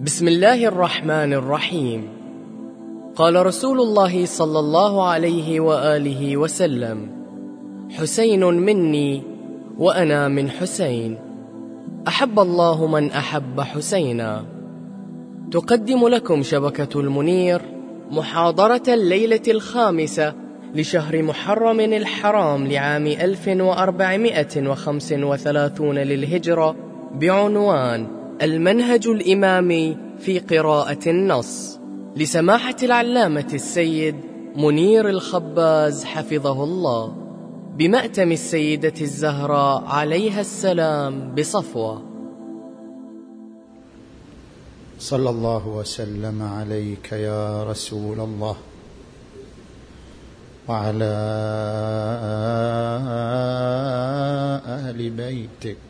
بسم الله الرحمن الرحيم. قال رسول الله صلى الله عليه وآله وسلم حسين مني وأنا من حسين. أحب الله من أحب حسينا. تقدم لكم شبكة المنير محاضرة الليلة الخامسة لشهر محرم الحرام لعام 1435 للهجرة بعنوان المنهج الإمامي في قراءة النص. لسماحة العلامة السيد منير الخباز حفظه الله. بمأتم السيدة الزهراء عليها السلام بصفوة. صلى الله وسلم عليك يا رسول الله. وعلى أهل بيتك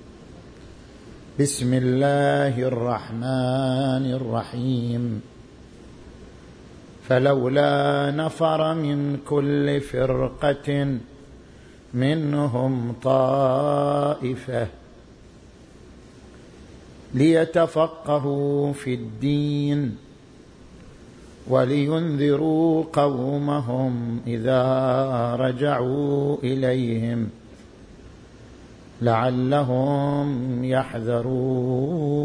بسم الله الرحمن الرحيم. فلولا نفر من كل فرقة منهم طائفة ليتفقهوا في الدين ولينذروا قومهم إذا رجعوا إليهم. لعلهم يحذرون.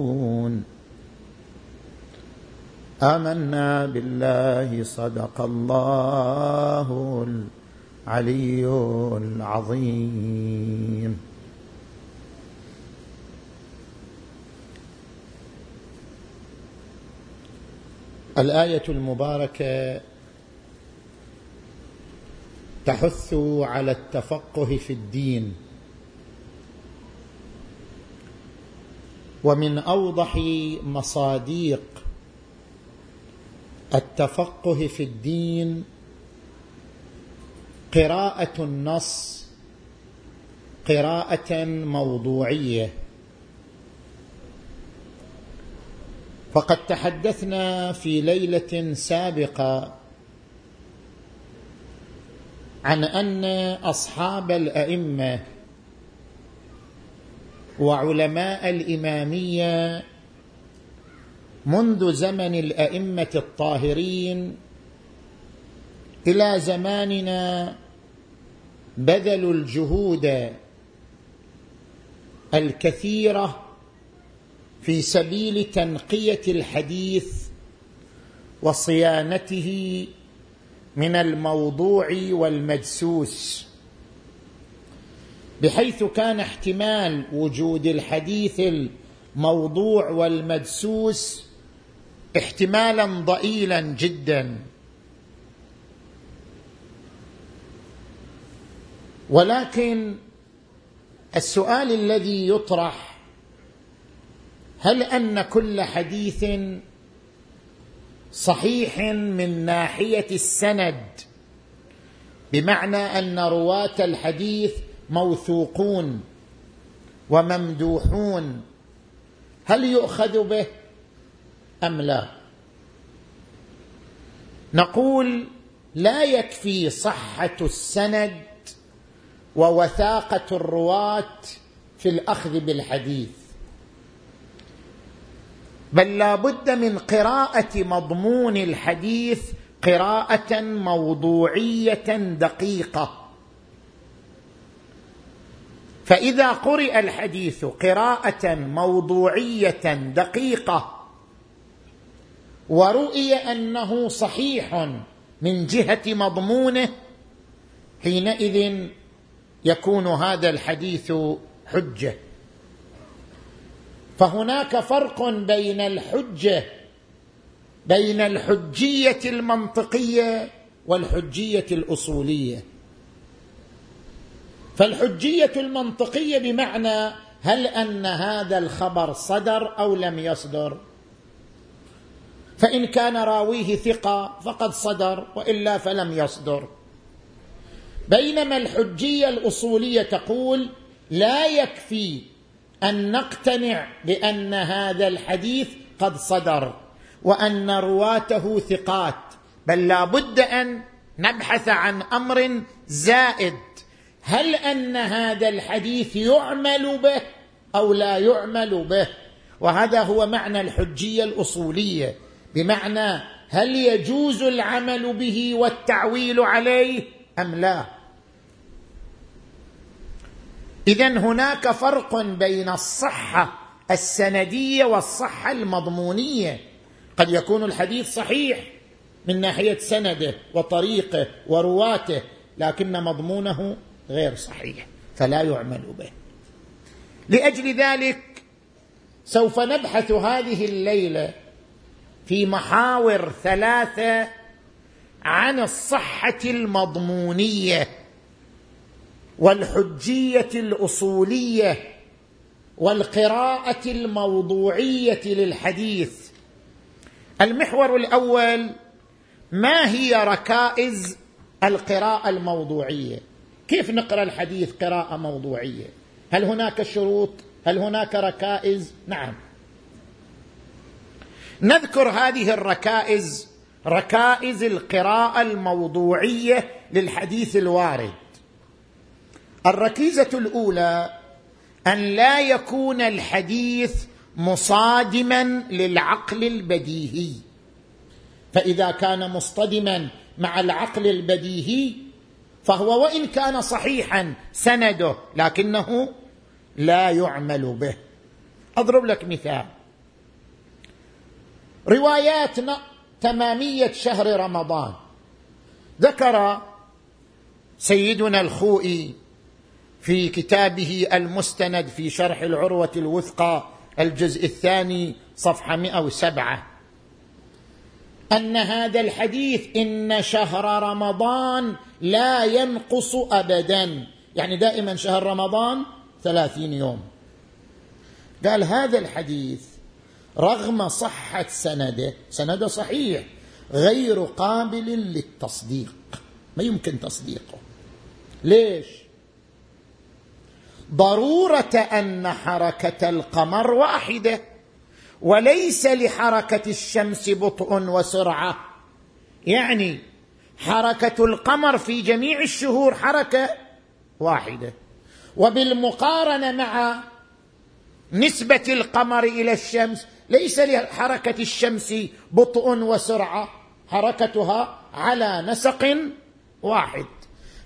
آمنا بالله صدق الله العلي العظيم. الآية المباركة تحث على التفقه في الدين. ومن أوضح مصاديق التفقه في الدين قراءة النص قراءة موضوعية. فقد تحدثنا في ليلة سابقة عن أن أصحاب الأئمة وعلماء الإمامية منذ زمن الأئمة الطاهرين إلى زماننا بذلوا الجهود الكثيرة في سبيل تنقية الحديث وصيانته من الموضوع والمدسوس بحيث كان احتمال وجود الحديث الموضوع والمدسوس احتمالا ضئيلا جدا. ولكن السؤال الذي يطرح هل أن كل حديث صحيح من ناحية السند؟ بمعنى أن رواة الحديث موثوقون وممدوحون. هل يؤخذ به أم لا؟ نقول لا يكفي صحة السند ووثاقة الرواة في الأخذ بالحديث. بل لا بد من قراءة مضمون الحديث قراءة موضوعية دقيقة. فإذا قرئ الحديث قراءة موضوعية دقيقة ورؤي أنه صحيح من جهة مضمونه حينئذ يكون هذا الحديث حجة. فهناك فرق بين الحجة بين الحجية المنطقية والحجية الأصولية. فالحجية المنطقية بمعنى هل أن هذا الخبر صدر أو لم يصدر؟ فإن كان راويه ثقة فقد صدر وإلا فلم يصدر. بينما الحجية الأصولية تقول لا يكفي أن نقتنع بأن هذا الحديث قد صدر وأن رواته ثقات بل لا بد أن نبحث عن أمر زائد. هل أن هذا الحديث يعمل به أو لا يعمل به؟ وهذا هو معنى الحجية الأصولية بمعنى هل يجوز العمل به والتعويل عليه أم لا؟ اذا هناك فرق بين الصحة السندية والصحة المضمونية. قد يكون الحديث صحيح من ناحية سنده وطريقه ورواته لكن مضمونه غير صحيح فلا يعمل به. لأجل ذلك سوف نبحث هذه الليلة في محاور ثلاثة عن الصحة المضمونية والحجية الأصولية والقراءة الموضوعية للحديث. المحور الأول ما هي ركائز القراءة الموضوعية؟ كيف نقرأ الحديث قراءة موضوعية؟ هل هناك شروط؟ هل هناك ركائز؟ نعم. نذكر هذه الركائز ركائز القراءة الموضوعية للحديث الوارد. الركيزة الأولى أن لا يكون الحديث مصادما للعقل البديهي. فإذا كان مصطدما مع العقل البديهي فهو وإن كان صحيحا سنده لكنه لا يعمل به. أضرب لك مثال. روايات تمامية شهر رمضان. ذكر سيدنا الخوئي في كتابه المستند في شرح العروة الوثقى الجزء الثاني صفحة 107 أن هذا الحديث إن شهر رمضان لا ينقص ابدا. يعني دائما شهر رمضان ثلاثين يوم. قال هذا الحديث رغم صحة سنده سنده صحيح غير قابل للتصديق. ما يمكن تصديقه. ليش؟ ضرورة أن حركة القمر واحدة. وليس لحركة الشمس بطء وسرعة. يعني حركة القمر في جميع الشهور حركة واحدة. وبالمقارنة مع نسبة القمر إلى الشمس ليس لحركة الشمس بطء وسرعة حركتها على نسق واحد.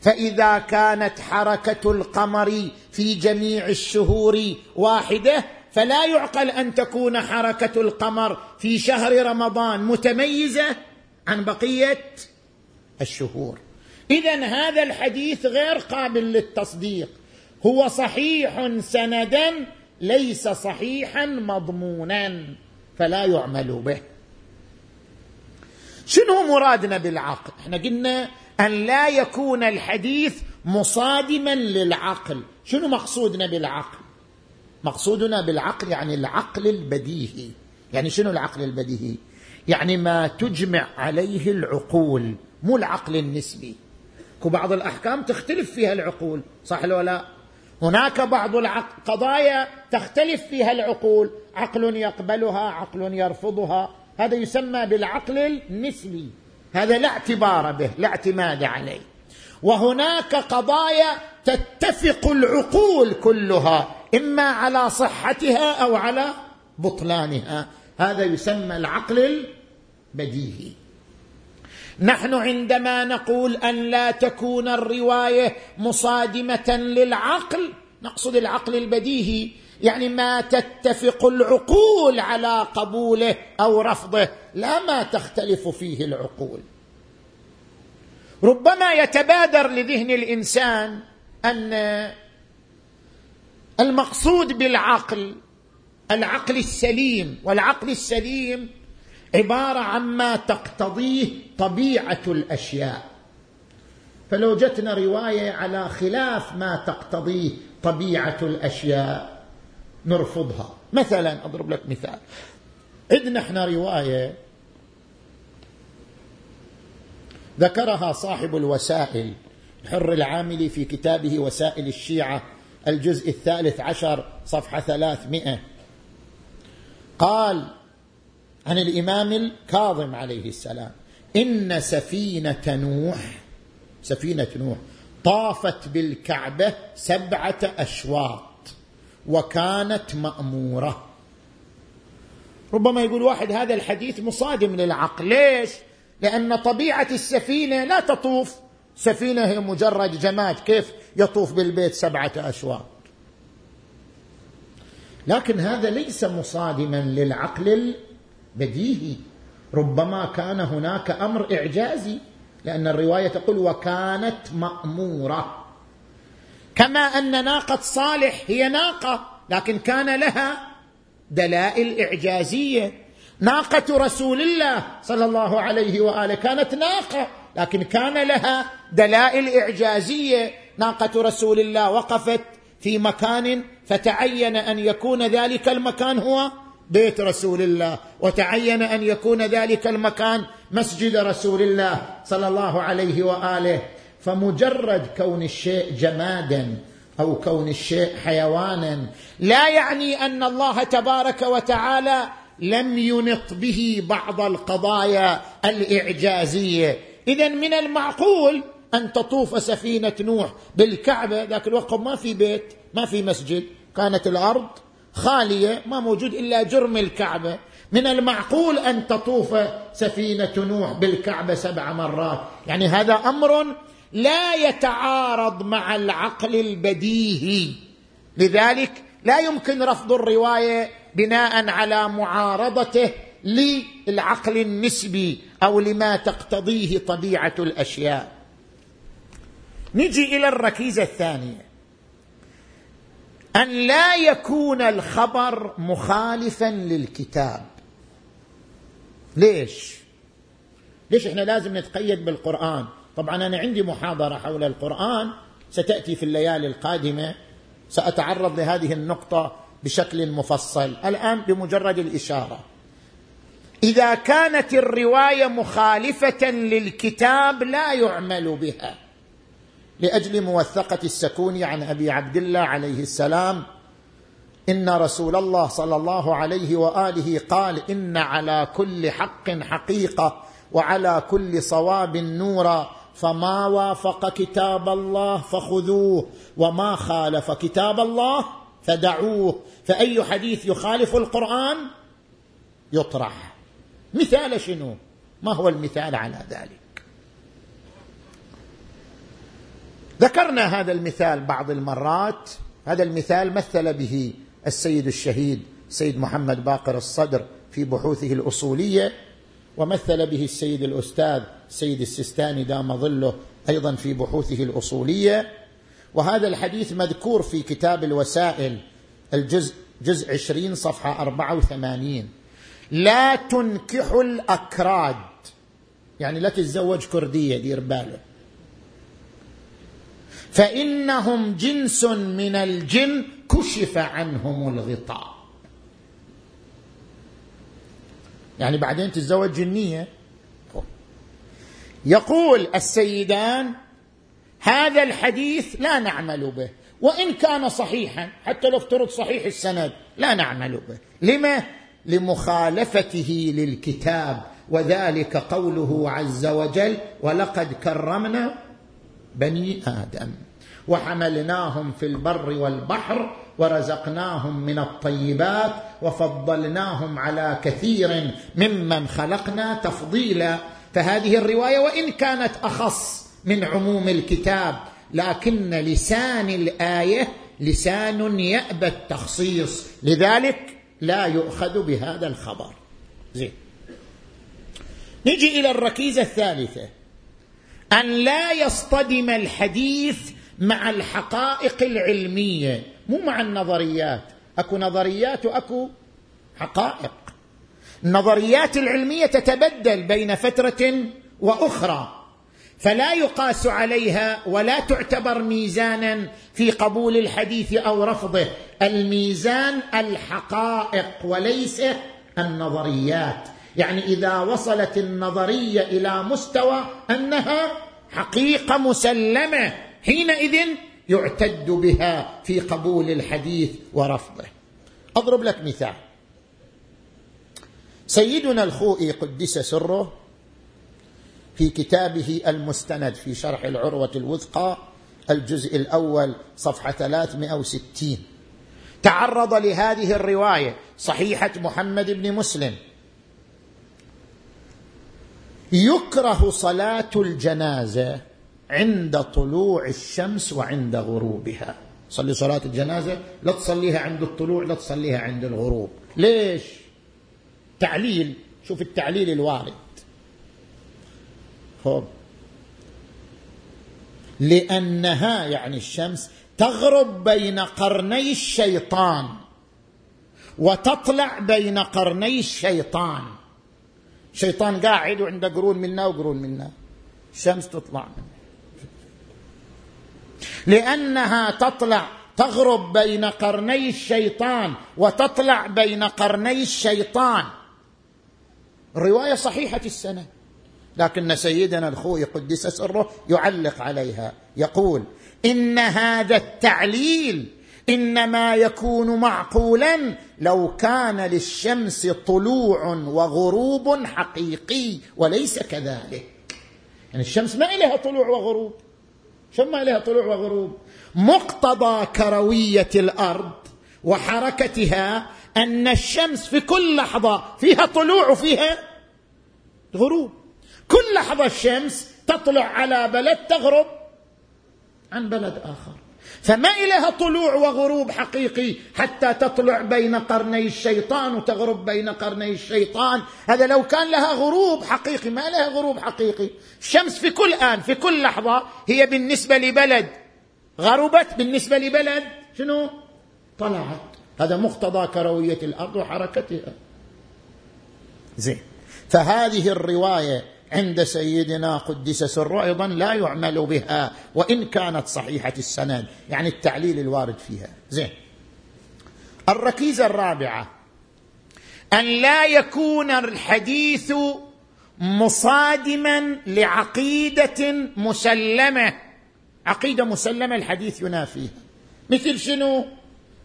فإذا كانت حركة القمر في جميع الشهور واحدة فلا يعقل أن تكون حركة القمر في شهر رمضان متميزة عن بقية الشهور. اذا هذا الحديث غير قابل للتصديق. هو صحيح سندا ليس صحيحا مضمونا فلا يعمل به. شنو مرادنا بالعقل؟ إحنا قلنا أن لا يكون الحديث مصادما للعقل. شنو مقصودنا بالعقل؟ مقصودنا بالعقل يعني العقل البديهي. يعني شنو العقل البديهي؟ يعني ما تجمع عليه العقول مو العقل النسبي. بعض الأحكام تختلف فيها العقول صح ولا لا؟ هناك بعض القضايا تختلف فيها العقول. عقل يقبلها عقل يرفضها. هذا يسمى بالعقل النسبي. هذا لا اعتبار به لا اعتماد عليه. وهناك قضايا تتفق العقول كلها. إما على صحتها أو على بطلانها. هذا يسمى العقل البديهي. نحن عندما نقول أن لا تكون الرواية مصادمة للعقل نقصد العقل البديهي يعني ما تتفق العقول على قبوله أو رفضه لا ما تختلف فيه العقول. ربما يتبادر لذهن الإنسان أن المقصود بالعقل العقل السليم والعقل السليم عبارة عما تقتضيه طبيعة الأشياء. فلو جتنا رواية على خلاف ما تقتضيه طبيعة الأشياء نرفضها. مثلا أضرب لك مثال. عندنا إحنا رواية ذكرها صاحب الوسائل الحر العاملي في كتابه وسائل الشيعة الجزء الثالث عشر صفحة ثلاثمائة. قال عن الإمام الكاظم عليه السلام إن سفينة نوح سفينة نوح طافت بالكعبة سبعة أشواط وكانت مأمورة. ربما يقول واحد هذا الحديث مصادم للعقل. ليش؟ لأن طبيعة السفينة لا تطوف. سفينة هي مجرد جماد كيف يطوف بالبيت سبعة أشواط. لكن هذا ليس مصادما للعقل البديهي. ربما كان هناك أمر إعجازي لأن الرواية تقول وكانت مأمورة. كما أن ناقة صالح هي ناقة لكن كان لها دلائل إعجازية. ناقة رسول الله صلى الله عليه وآله. كانت ناقة لكن كان لها دلائل إعجازية. ناقة رسول الله وقفت في مكان فتعين أن يكون ذلك المكان هو بيت رسول الله وتعين أن يكون ذلك المكان مسجد رسول الله صلى الله عليه وآله. فمجرد كون الشيء جمادا أو كون الشيء حيوانا لا يعني أن الله تبارك وتعالى لم ينط به بعض القضايا الإعجازية. اذا من المعقول أن تطوف سفينة نوح بالكعبة ذاك الوقت ما في بيت ما في مسجد كانت الأرض خالية ما موجود إلا جرم الكعبة. من المعقول أن تطوف سفينة نوح بالكعبة سبع مرات. يعني هذا أمر لا يتعارض مع العقل البديهي. لذلك لا يمكن رفض الرواية بناء على معارضته للعقل النسبي أو لما تقتضيه طبيعة الأشياء. نجي إلى الركيزة الثانية. أن لا يكون الخبر مخالفا للكتاب. ليش؟ ليش إحنا لازم نتقيد بالقرآن؟ طبعا أنا عندي محاضرة حول القرآن. ستأتي في الليالي القادمة. سأتعرض لهذه النقطة. بشكل مفصل. الآن بمجرد الإشارة. إذا كانت الرواية مخالفة للكتاب لا يعمل بها. لأجل موثقة السكون عن أبي عبد الله عليه السلام إن رسول الله صلى الله عليه وآله قال إن على كل حق حقيقة وعلى كل صواب نورا فما وافق كتاب الله فخذوه وما خالف كتاب الله فدعوه فأي حديث يخالف القرآن يطرح. مثال شنو؟ ما هو المثال على ذلك؟ ذكرنا هذا المثال بعض المرات. هذا المثال مثل به السيد الشهيد سيد محمد باقر الصدر في بحوثه الأصولية ومثل به السيد الأستاذ سيد السستاني دام ظله أيضا في بحوثه الأصولية. وهذا الحديث مذكور في كتاب الوسائل الجزء جزء عشرين صفحة أربعة وثمانين. لا تنكحوا الأكراد. يعني لا تتزوج كردية دير باله فإنهم جنس من الجن كشف عنهم الغطاء. يعني بعدين تتزوج جنية. يقول السيدان هذا الحديث لا نعمل به. وإن كان صحيحا حتى لو افترض صحيح السند لا نعمل به. لما؟ لمخالفته للكتاب. وذلك قوله عز وجل ولقد كرمنا بني آدم وحملناهم في البر والبحر ورزقناهم من الطيبات وفضلناهم على كثير ممن خلقنا تفضيلا. فهذه الرواية وإن كانت أخص من عموم الكتاب لكن لسان الآية لسان يأبى التخصيص. لذلك لا يؤخذ بهذا الخبر. زين. نجي إلى الركيزة الثالثة. أن لا يصطدم الحديث مع الحقائق العلمية. مو مع النظريات. أكو نظريات وأكو حقائق. النظريات العلمية تتبدل بين فترة وأخرى. فلا يقاس عليها ولا تعتبر ميزانا في قبول الحديث أو رفضه. الميزان الحقائق وليس النظريات. يعني إذا وصلت النظرية إلى مستوى أنها حقيقة مسلمة حينئذ يعتد بها في قبول الحديث ورفضه. أضرب لك مثال. سيدنا الخوئي قدس سره في كتابه المستند في شرح العروة الوثقى الجزء الأول صفحة 360 تعرض لهذه الرواية صحيحة محمد بن مسلم. يكره صلاة الجنازة عند طلوع الشمس وعند غروبها. صلي صلاة الجنازة؟ لا تصليها عند الطلوع لا تصليها عند الغروب. ليش؟ تعليل شوف التعليل الوارد خب لأنها يعني الشمس تغرب بين قرني الشيطان وتطلع بين قرني الشيطان. شيطان قاعد وعنده قرون منا وقرون منا الشمس تطلع منه. لأنها تطلع تغرب بين قرني الشيطان وتطلع بين قرني الشيطان. الروايه صحيحة السنة لكن سيدنا الخوي قدس سره يعلق عليها يقول إن هذا التعليل إنما يكون معقولا لو كان للشمس طلوع وغروب حقيقي وليس كذلك. يعني الشمس ما لها طلوع وغروب شو ما لها طلوع وغروب. مقتضى كروية الأرض وحركتها أن الشمس في كل لحظة فيها طلوع وفيها غروب. كل لحظه الشمس تطلع على بلد تغرب عن بلد آخر. فما إليها طلوع وغروب حقيقي حتى تطلع بين قرني الشيطان وتغرب بين قرني الشيطان. هذا لو كان لها غروب حقيقي ما لها غروب حقيقي. الشمس في كل آن في كل لحظة هي بالنسبة لبلد. غربت بالنسبة لبلد. شنو؟ طلعت. هذا مقتضى كروية الأرض وحركتها. زين. فهذه الرواية عند سيدنا قدس سره أيضا لا يعمل بها وإن كانت صحيحة السند يعني التعليل الوارد فيها. زين. الركيزة الرابعة أن لا يكون الحديث مصادما لعقيدة مسلمة. عقيدة مسلمة الحديث ينافيها مثل شنو؟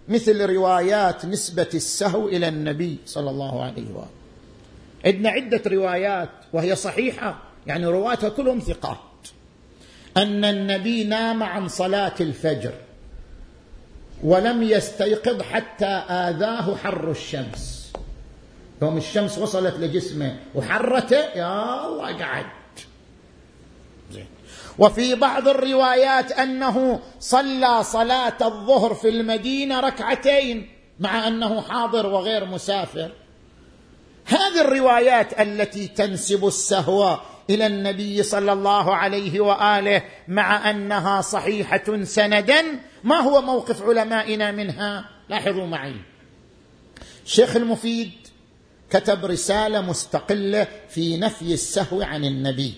مثل روايات نسبة السهو إلى النبي صلى الله عليه وآله. عندنا عدة روايات وهي صحيحة يعني رواتها كلهم ثقات. أن النبي نام عن صلاة الفجر ولم يستيقظ حتى آذاه حر الشمس. يوم الشمس وصلت لجسمه وحرته يا الله قعد. وفي بعض الروايات أنه صلى صلاة الظهر في المدينة ركعتين مع أنه حاضر وغير مسافر. هذه الروايات التي تنسب السهو إلى النبي صلى الله عليه وآله مع أنها صحيحة سندا ما هو موقف علمائنا منها؟ لاحظوا معي. الشيخ المفيد كتب رسالة مستقلة في نفي السهو عن النبي.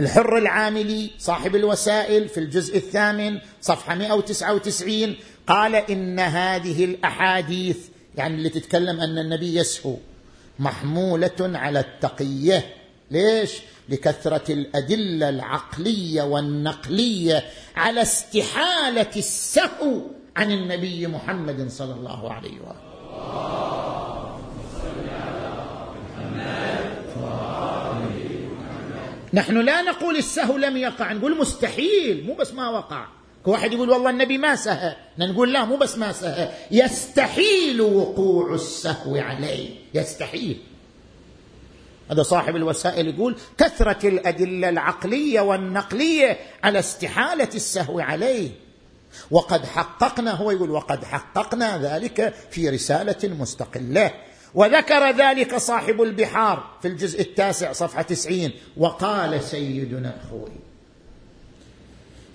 الحر العاملي صاحب الوسائل في الجزء الثامن صفحة 199 قال إن هذه الأحاديث يعني اللي تتكلم أن النبي يسهو محمولة على التقية. ليش؟ لكثرة الأدلة العقلية والنقلية على استحالة السهو عن النبي محمد صلى الله عليه وآله. نحن لا نقول السهو لم يقع نقول مستحيل مو بس ما وقع. واحد يقول والله النبي ما سهى. نقول لا مو بس ما سهى. يستحيل وقوع السهو عليه. يستحيل. هذا صاحب الوسائل يقول كثرة الأدلة العقلية والنقلية على استحالة السهو عليه. وقد حققنا هو يقول وقد حققنا ذلك في رسالة مستقلة. وذكر ذلك صاحب البحار في الجزء التاسع صفحة تسعين. وقال سيدنا الخوي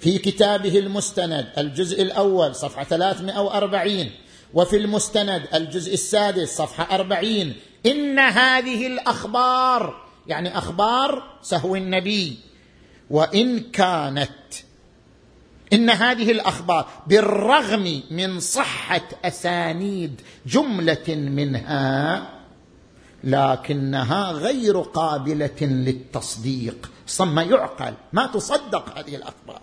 في كتابه المستند الجزء الأول صفحة 340 وفي المستند الجزء السادس صفحة أربعين. إن هذه الأخبار يعني أخبار سهو النبي. وإن كانت إن هذه الأخبار بالرغم من صحة أسانيد جملة منها لكنها غير قابلة للتصديق. ما يعقل ما تصدق هذه الأخبار.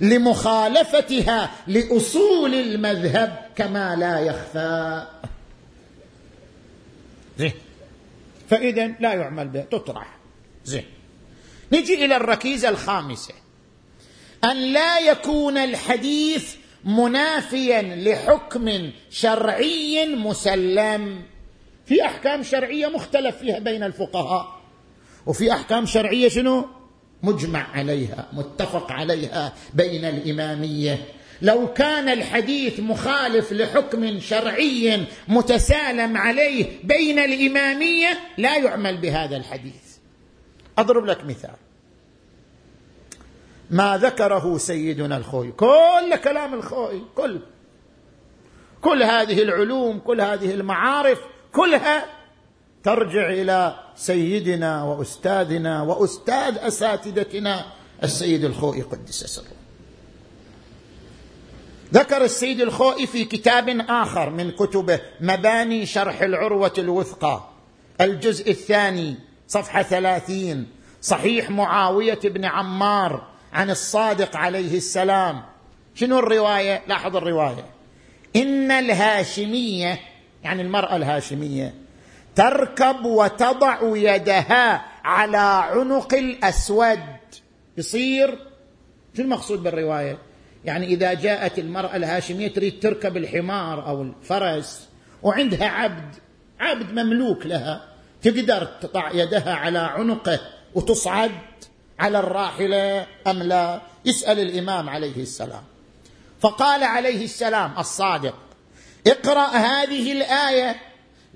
لمخالفتها لأصول المذهب كما لا يخفى. زين. فاذا لا يعمل به. تطرح. زين. نجي إلى الركيزة الخامسة. أن لا يكون الحديث منافيا لحكم شرعي مسلم. في أحكام شرعية مختلف فيها بين الفقهاء. وفي أحكام شرعية شنو؟ مجمع عليها متفق عليها بين الإمامية. لو كان الحديث مخالف لحكم شرعي متسالم عليه بين الإمامية لا يعمل بهذا الحديث. أضرب لك مثال. ما ذكره سيدنا الخوي. كل كلام الخوي كل. كل هذه العلوم كل هذه المعارف كلها ترجع إلى سيدنا وأستاذنا وأستاذ أساتذتنا السيد الخوئي قدس سره. ذكر السيد الخوئي في كتاب آخر من كتبه مباني شرح العروة الوثقى الجزء الثاني صفحة ثلاثين صحيح معاوية بن عمار عن الصادق عليه السلام. شنو الرواية؟ لاحظ الرواية. إن الهاشمية يعني المرأة الهاشمية تركب وتضع يدها على عنق الأسود. يصير شو المقصود بالرواية؟ يعني إذا جاءت المرأة الهاشمية تريد تركب الحمار أو الفرس وعندها عبد عبد مملوك لها تقدر تضع يدها على عنقه وتصعد على الراحلة أم لا؟ يسأل الإمام عليه السلام. فقال عليه السلام الصادق اقرأ هذه الآية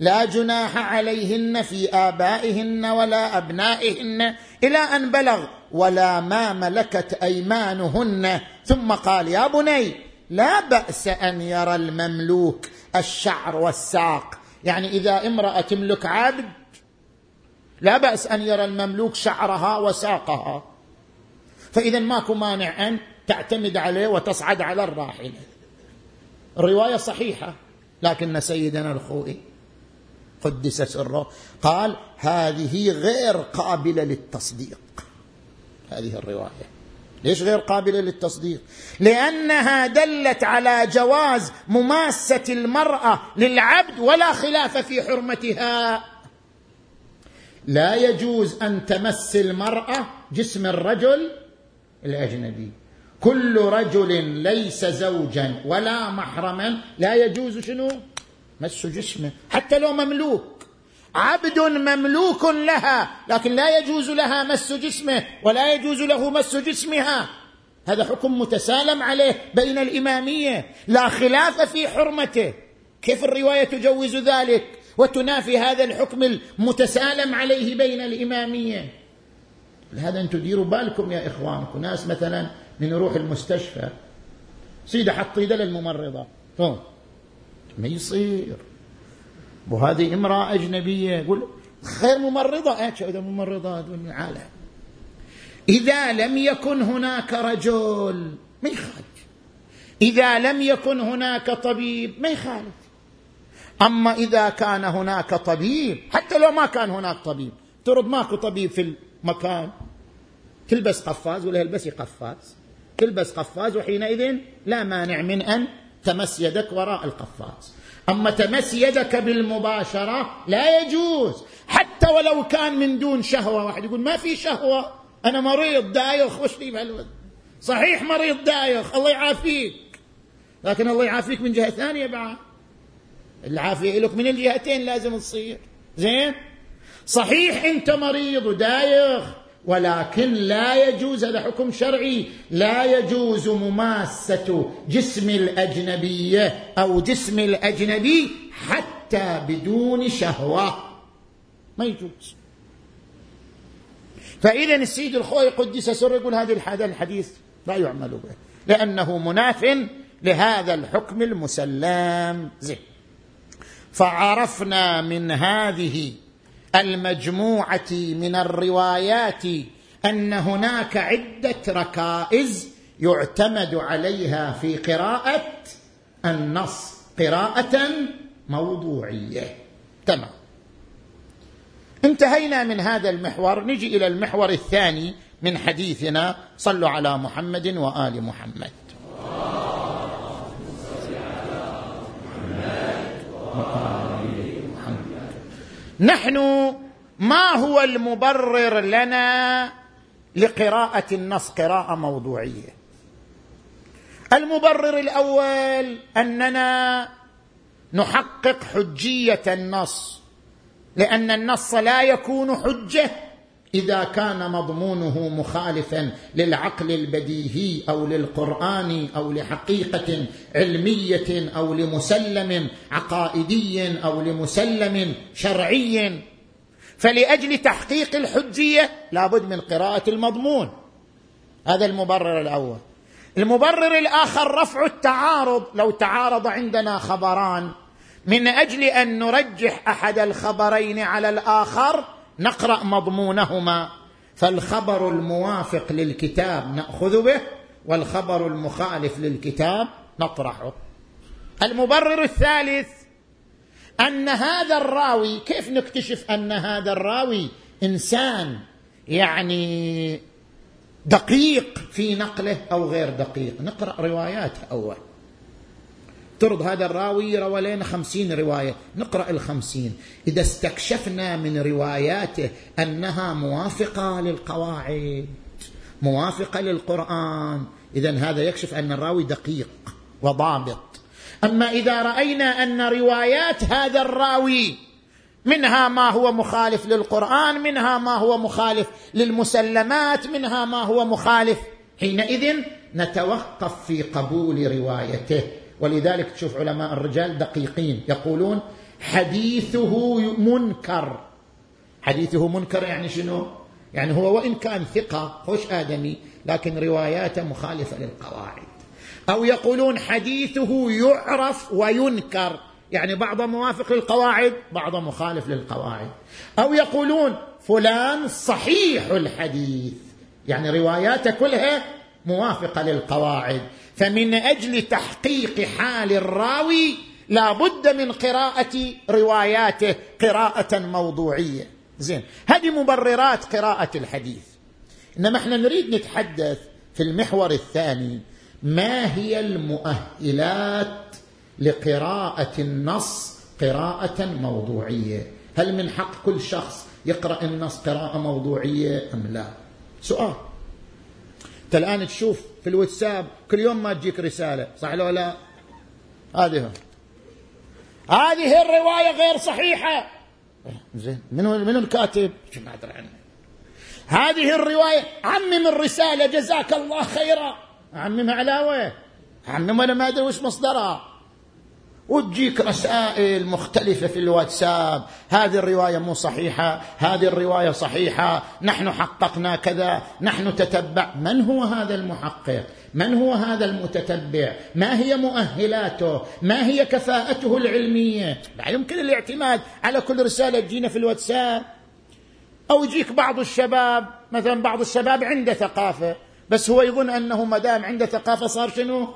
لا جناح عليهن في آبائهن ولا أبنائهن إلى أن بلغ ولا ما ملكت أيمانهن. ثم قال يا بني لا بأس أن يرى المملوك الشعر والساق. يعني إذا امرأة تملك عبد لا بأس أن يرى المملوك شعرها وساقها. فإذا ماكو مانع أن تعتمد عليه وتصعد على الراحلة. الرواية صحيحة لكن سيدنا الخوئي قدس سره قال هذه غير قابلة للتصديق. هذه الرواية. ليش غير قابلة للتصديق؟ لأنها دلت على جواز مماسة المرأة للعبد ولا خلاف في حرمتها. لا يجوز أن تمس المرأة جسم الرجل الأجنبي. كل رجل ليس زوجا ولا محرما. لا يجوز شنو؟ مس جسمه حتى لو مملوك. عبد مملوك لها لكن لا يجوز لها مس جسمه ولا يجوز له مس جسمها. هذا حكم متسالم عليه بين الإمامية. لا خلاف في حرمته. كيف الرواية تجوز ذلك؟ وتنافي هذا الحكم المتسالم عليه بين الإمامية. لهذا أنتم ديروا بالكم يا إخوانكم. ناس مثلا من يروح المستشفى. سيدة حط ايده للممرضه ما يصير. وهذه امرأة أجنبية يقول خير ممرضة. إذا ممرضات عالم. إذا لم يكن هناك رجل ما يخالف. إذا لم يكن هناك طبيب ما يخالف. أما إذا كان هناك طبيب حتى لو ما كان هناك طبيب ترد ماكو طبيب في المكان تلبس قفاز ولا يلبسي قفاز. تلبس قفاز وحينئذ لا مانع من أن تمس يدك وراء القفاز. أما تمس يدك بالمباشرة لا يجوز. حتى ولو كان من دون شهوة واحد يقول ما في شهوة. أنا مريض دايخ وش لي بهالوضع صحيح مريض دايخ الله يعافيك. لكن الله يعافيك من جهة ثانية بعد. العافية لك من الجهتين لازم تصير. زين؟ صحيح أنت مريض ودايخ ولكن لا يجوز هذا حكم شرعي لا يجوز مماسة جسم الاجنبيه أو جسم الأجنبي حتى بدون شهوة. ما يجوز. فاذا السيد الخوي قدس سر يقول هذا الحديث لا يعمل به لأنه مناف لهذا الحكم المسلم. زين. فعرفنا من هذه المجموعة من الروايات أن هناك عدة ركائز يعتمد عليها في قراءة النص قراءة موضوعية. تمام. انتهينا من هذا المحور نجي إلى المحور الثاني من حديثنا. صلوا على محمد وآل محمد. نحن ما هو المبرر لنا لقراءة النص قراءة موضوعية. المبرر الأول أننا نحقق حجية النص لأن النص لا يكون حجة. إذا كان مضمونه مخالفا للعقل البديهي أو للقرآن أو لحقيقة علمية أو لمسلم عقائدي أو لمسلم شرعي. فلأجل تحقيق الحجية لابد من قراءة المضمون. هذا المبرر الأول. المبرر الآخر رفع التعارض. لو تعارض عندنا خبران من أجل أن نرجح أحد الخبرين على الآخر نقرأ مضمونهما. فالخبر الموافق للكتاب نأخذ به والخبر المخالف للكتاب نطرحه. المبرر الثالث أن هذا الراوي كيف نكتشف أن هذا الراوي إنسان يعني دقيق في نقله أو غير دقيق؟ نقرأ رواياته أول. افترض هذا الراوي روى لنا خمسين رواية. نقرأ الخمسين. إذا استكشفنا من رواياته أنها موافقة للقواعد موافقة للقرآن. إذا هذا يكشف أن الراوي دقيق وضابط. أما إذا رأينا أن روايات هذا الراوي منها ما هو مخالف للقرآن منها ما هو مخالف للمسلمات منها ما هو مخالف حينئذ نتوقف في قبول روايته. ولذلك تشوف علماء الرجال دقيقين يقولون حديثه منكر. حديثه منكر يعني شنو؟ يعني هو وإن كان ثقة خوش آدمي لكن رواياته مخالفة للقواعد. أو يقولون حديثه يعرف وينكر. يعني بعض موافق للقواعد بعض مخالف للقواعد. أو يقولون فلان صحيح الحديث. يعني رواياته كلها موافقة للقواعد. فمن أجل تحقيق حال الراوي لا بد من قراءة رواياته قراءة موضوعية. زين هذه مبررات قراءة الحديث. إنما إحنا نريد نتحدث في المحور الثاني ما هي المؤهلات لقراءة النص قراءة موضوعية؟ هل من حق كل شخص يقرأ النص قراءة موضوعية أم لا؟ سؤال. انت الان تشوف في الواتساب كل يوم ما تجيك رسالة صح لو لا؟ هذه هذه الرواية غير صحيحة. زين منو منو الكاتب؟ ما أدري عنه. هذه الرواية عمم الرساله جزاك الله خيرا. عممها على وين؟ عمم أنا ما أدري وش مصدرها. وتجيك رسائل مختلفة في الواتساب. هذه الرواية مو صحيحة هذه الرواية صحيحة. نحن حققنا كذا نحن تتبع. من هو هذا المحقق؟ من هو هذا المتتبع؟ ما هي مؤهلاته؟ ما هي كفاءته العلمية؟ لا يمكن الاعتماد على كل رسالة تجينا في الواتساب. أو يجيك بعض الشباب مثلا بعض الشباب عنده ثقافة بس هو يظن أنه ما دام عنده ثقافة صار شنو؟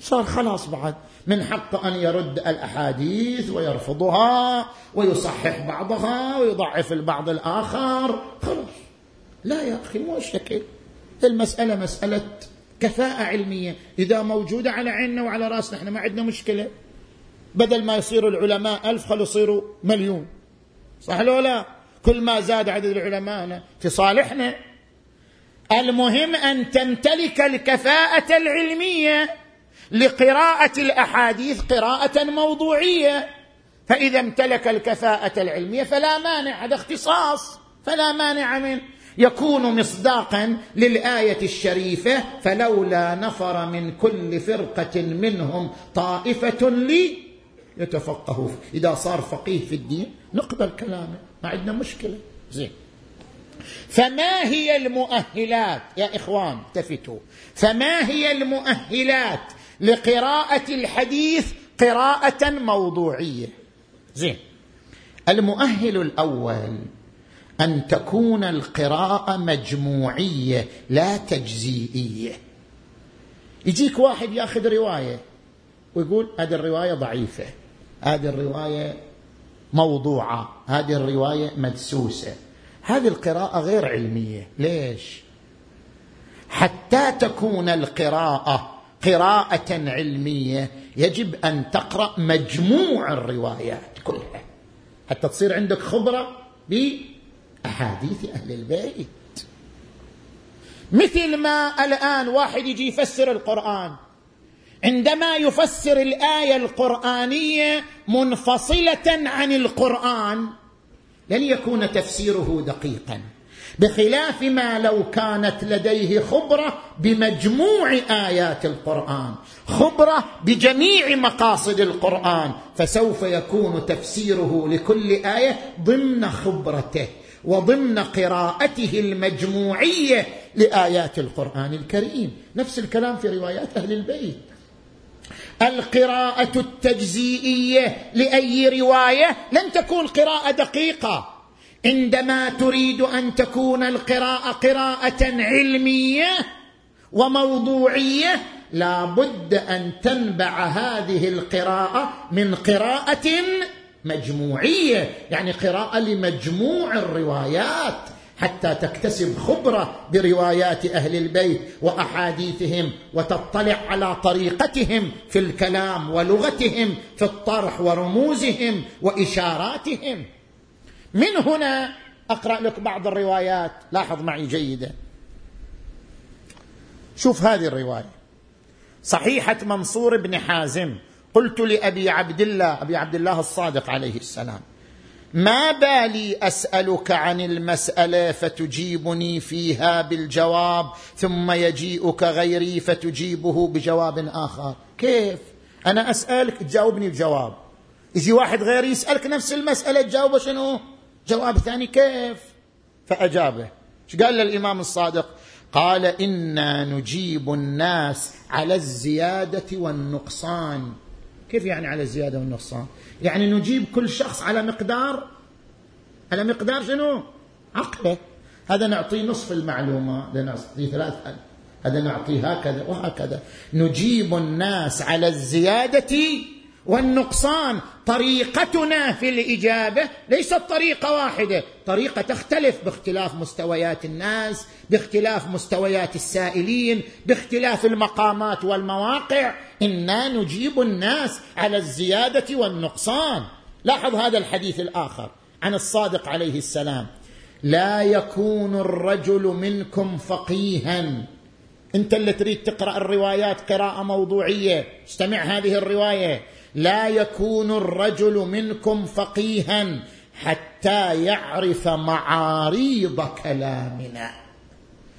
صار خلاص بعد. من حق أن يرد الأحاديث ويرفضها ويصحح بعضها ويضعف البعض الآخر. خلاص. لا يا أخي مو شكل المسألة مسألة كفاءة علمية. إذا موجودة على عيننا وعلى رأسنا إحنا ما عندنا مشكلة. بدل ما يصير العلماء ألف خلوا يصيروا مليون. صح لو لا؟ كل ما زاد عدد العلماء في صالحنا. المهم أن تمتلك الكفاءة العلمية. لقراءة الأحاديث قراءة موضوعية. فإذا امتلك الكفاءة العلمية فلا مانع هذا اختصاص فلا مانع منه. يكون مصداقا للآية الشريفة فلولا نفر من كل فرقة منهم طائفة لي يتفقهوا إذا صار فقيه في الدين نقبل كلامه ما عندنا مشكلة. زين. فما هي المؤهلات؟ يا إخوان التفتوا. فما هي المؤهلات لقراءة الحديث قراءة موضوعية. زين. المؤهل الأول أن تكون القراءة مجموعية لا تجزيئية. يجيك واحد ياخذ رواية ويقول هذه الرواية ضعيفة هذه الرواية موضوعة هذه الرواية مدسوسة. هذه القراءة غير علمية. ليش؟ حتى تكون القراءة قراءة علمية يجب أن تقرأ مجموع الروايات كلها. حتى تصير عندك خبرة بأحاديث أهل البيت؟ مثل ما الآن واحد يجي يفسر القرآن عندما يفسر الآية القرآنية منفصلة عن القرآن لن يكون تفسيره دقيقا. بخلاف ما لو كانت لديه خبرة بمجموع آيات القرآن خبرة بجميع مقاصد القرآن فسوف يكون تفسيره لكل آية ضمن خبرته وضمن قراءته المجموعية لآيات القرآن الكريم. نفس الكلام في روايات أهل البيت. القراءة التجزيئية لأي رواية لن تكون قراءة دقيقة. عندما تريد أن تكون القراءة قراءة علمية وموضوعية لا بد أن تنبع هذه القراءة من قراءة مجموعية يعني قراءة لمجموع الروايات حتى تكتسب خبرة بروايات أهل البيت وأحاديثهم وتطلع على طريقتهم في الكلام ولغتهم في الطرح ورموزهم وإشاراتهم. من هنا أقرأ لك بعض الروايات. لاحظ معي جيدا. شوف هذه الرواية. صحيحة منصور بن حازم. قلت لأبي عبد الله أبي عبد الله الصادق عليه السلام ما بالي أسألك عن المسألة فتجيبني فيها بالجواب ثم يجيئك غيري فتجيبه بجواب آخر. كيف؟ أنا أسألك تجاوبني بجواب. يجي واحد غيري يسألك نفس المسألة تجاوبه شنو؟ جواب ثاني كيف؟ فأجابه. إيش قال للامام الصادق؟ قال إنا نجيب الناس على الزيادة والنقصان. كيف يعني على الزيادة والنقصان؟ يعني نجيب كل شخص على مقدار؟ على مقدار شنو؟ عقله. هذا نعطيه نصف المعلومة. هذا نعطيه ثلاث هذا نعطيه هكذا وهكذا. نجيب الناس على الزيادة والنقصان طريقتنا في الإجابة ليست طريقة واحدة. طريقة تختلف باختلاف مستويات الناس باختلاف مستويات السائلين باختلاف المقامات والمواقع. إنا نجيب الناس على الزيادة والنقصان. لاحظ هذا الحديث الآخر عن الصادق عليه السلام. لا يكون الرجل منكم فقيها. انت اللي تريد تقرأ الروايات قراءة موضوعية. استمع هذه الرواية. لا يكون الرجل منكم فقيها حتى يعرف معاريض كلامنا.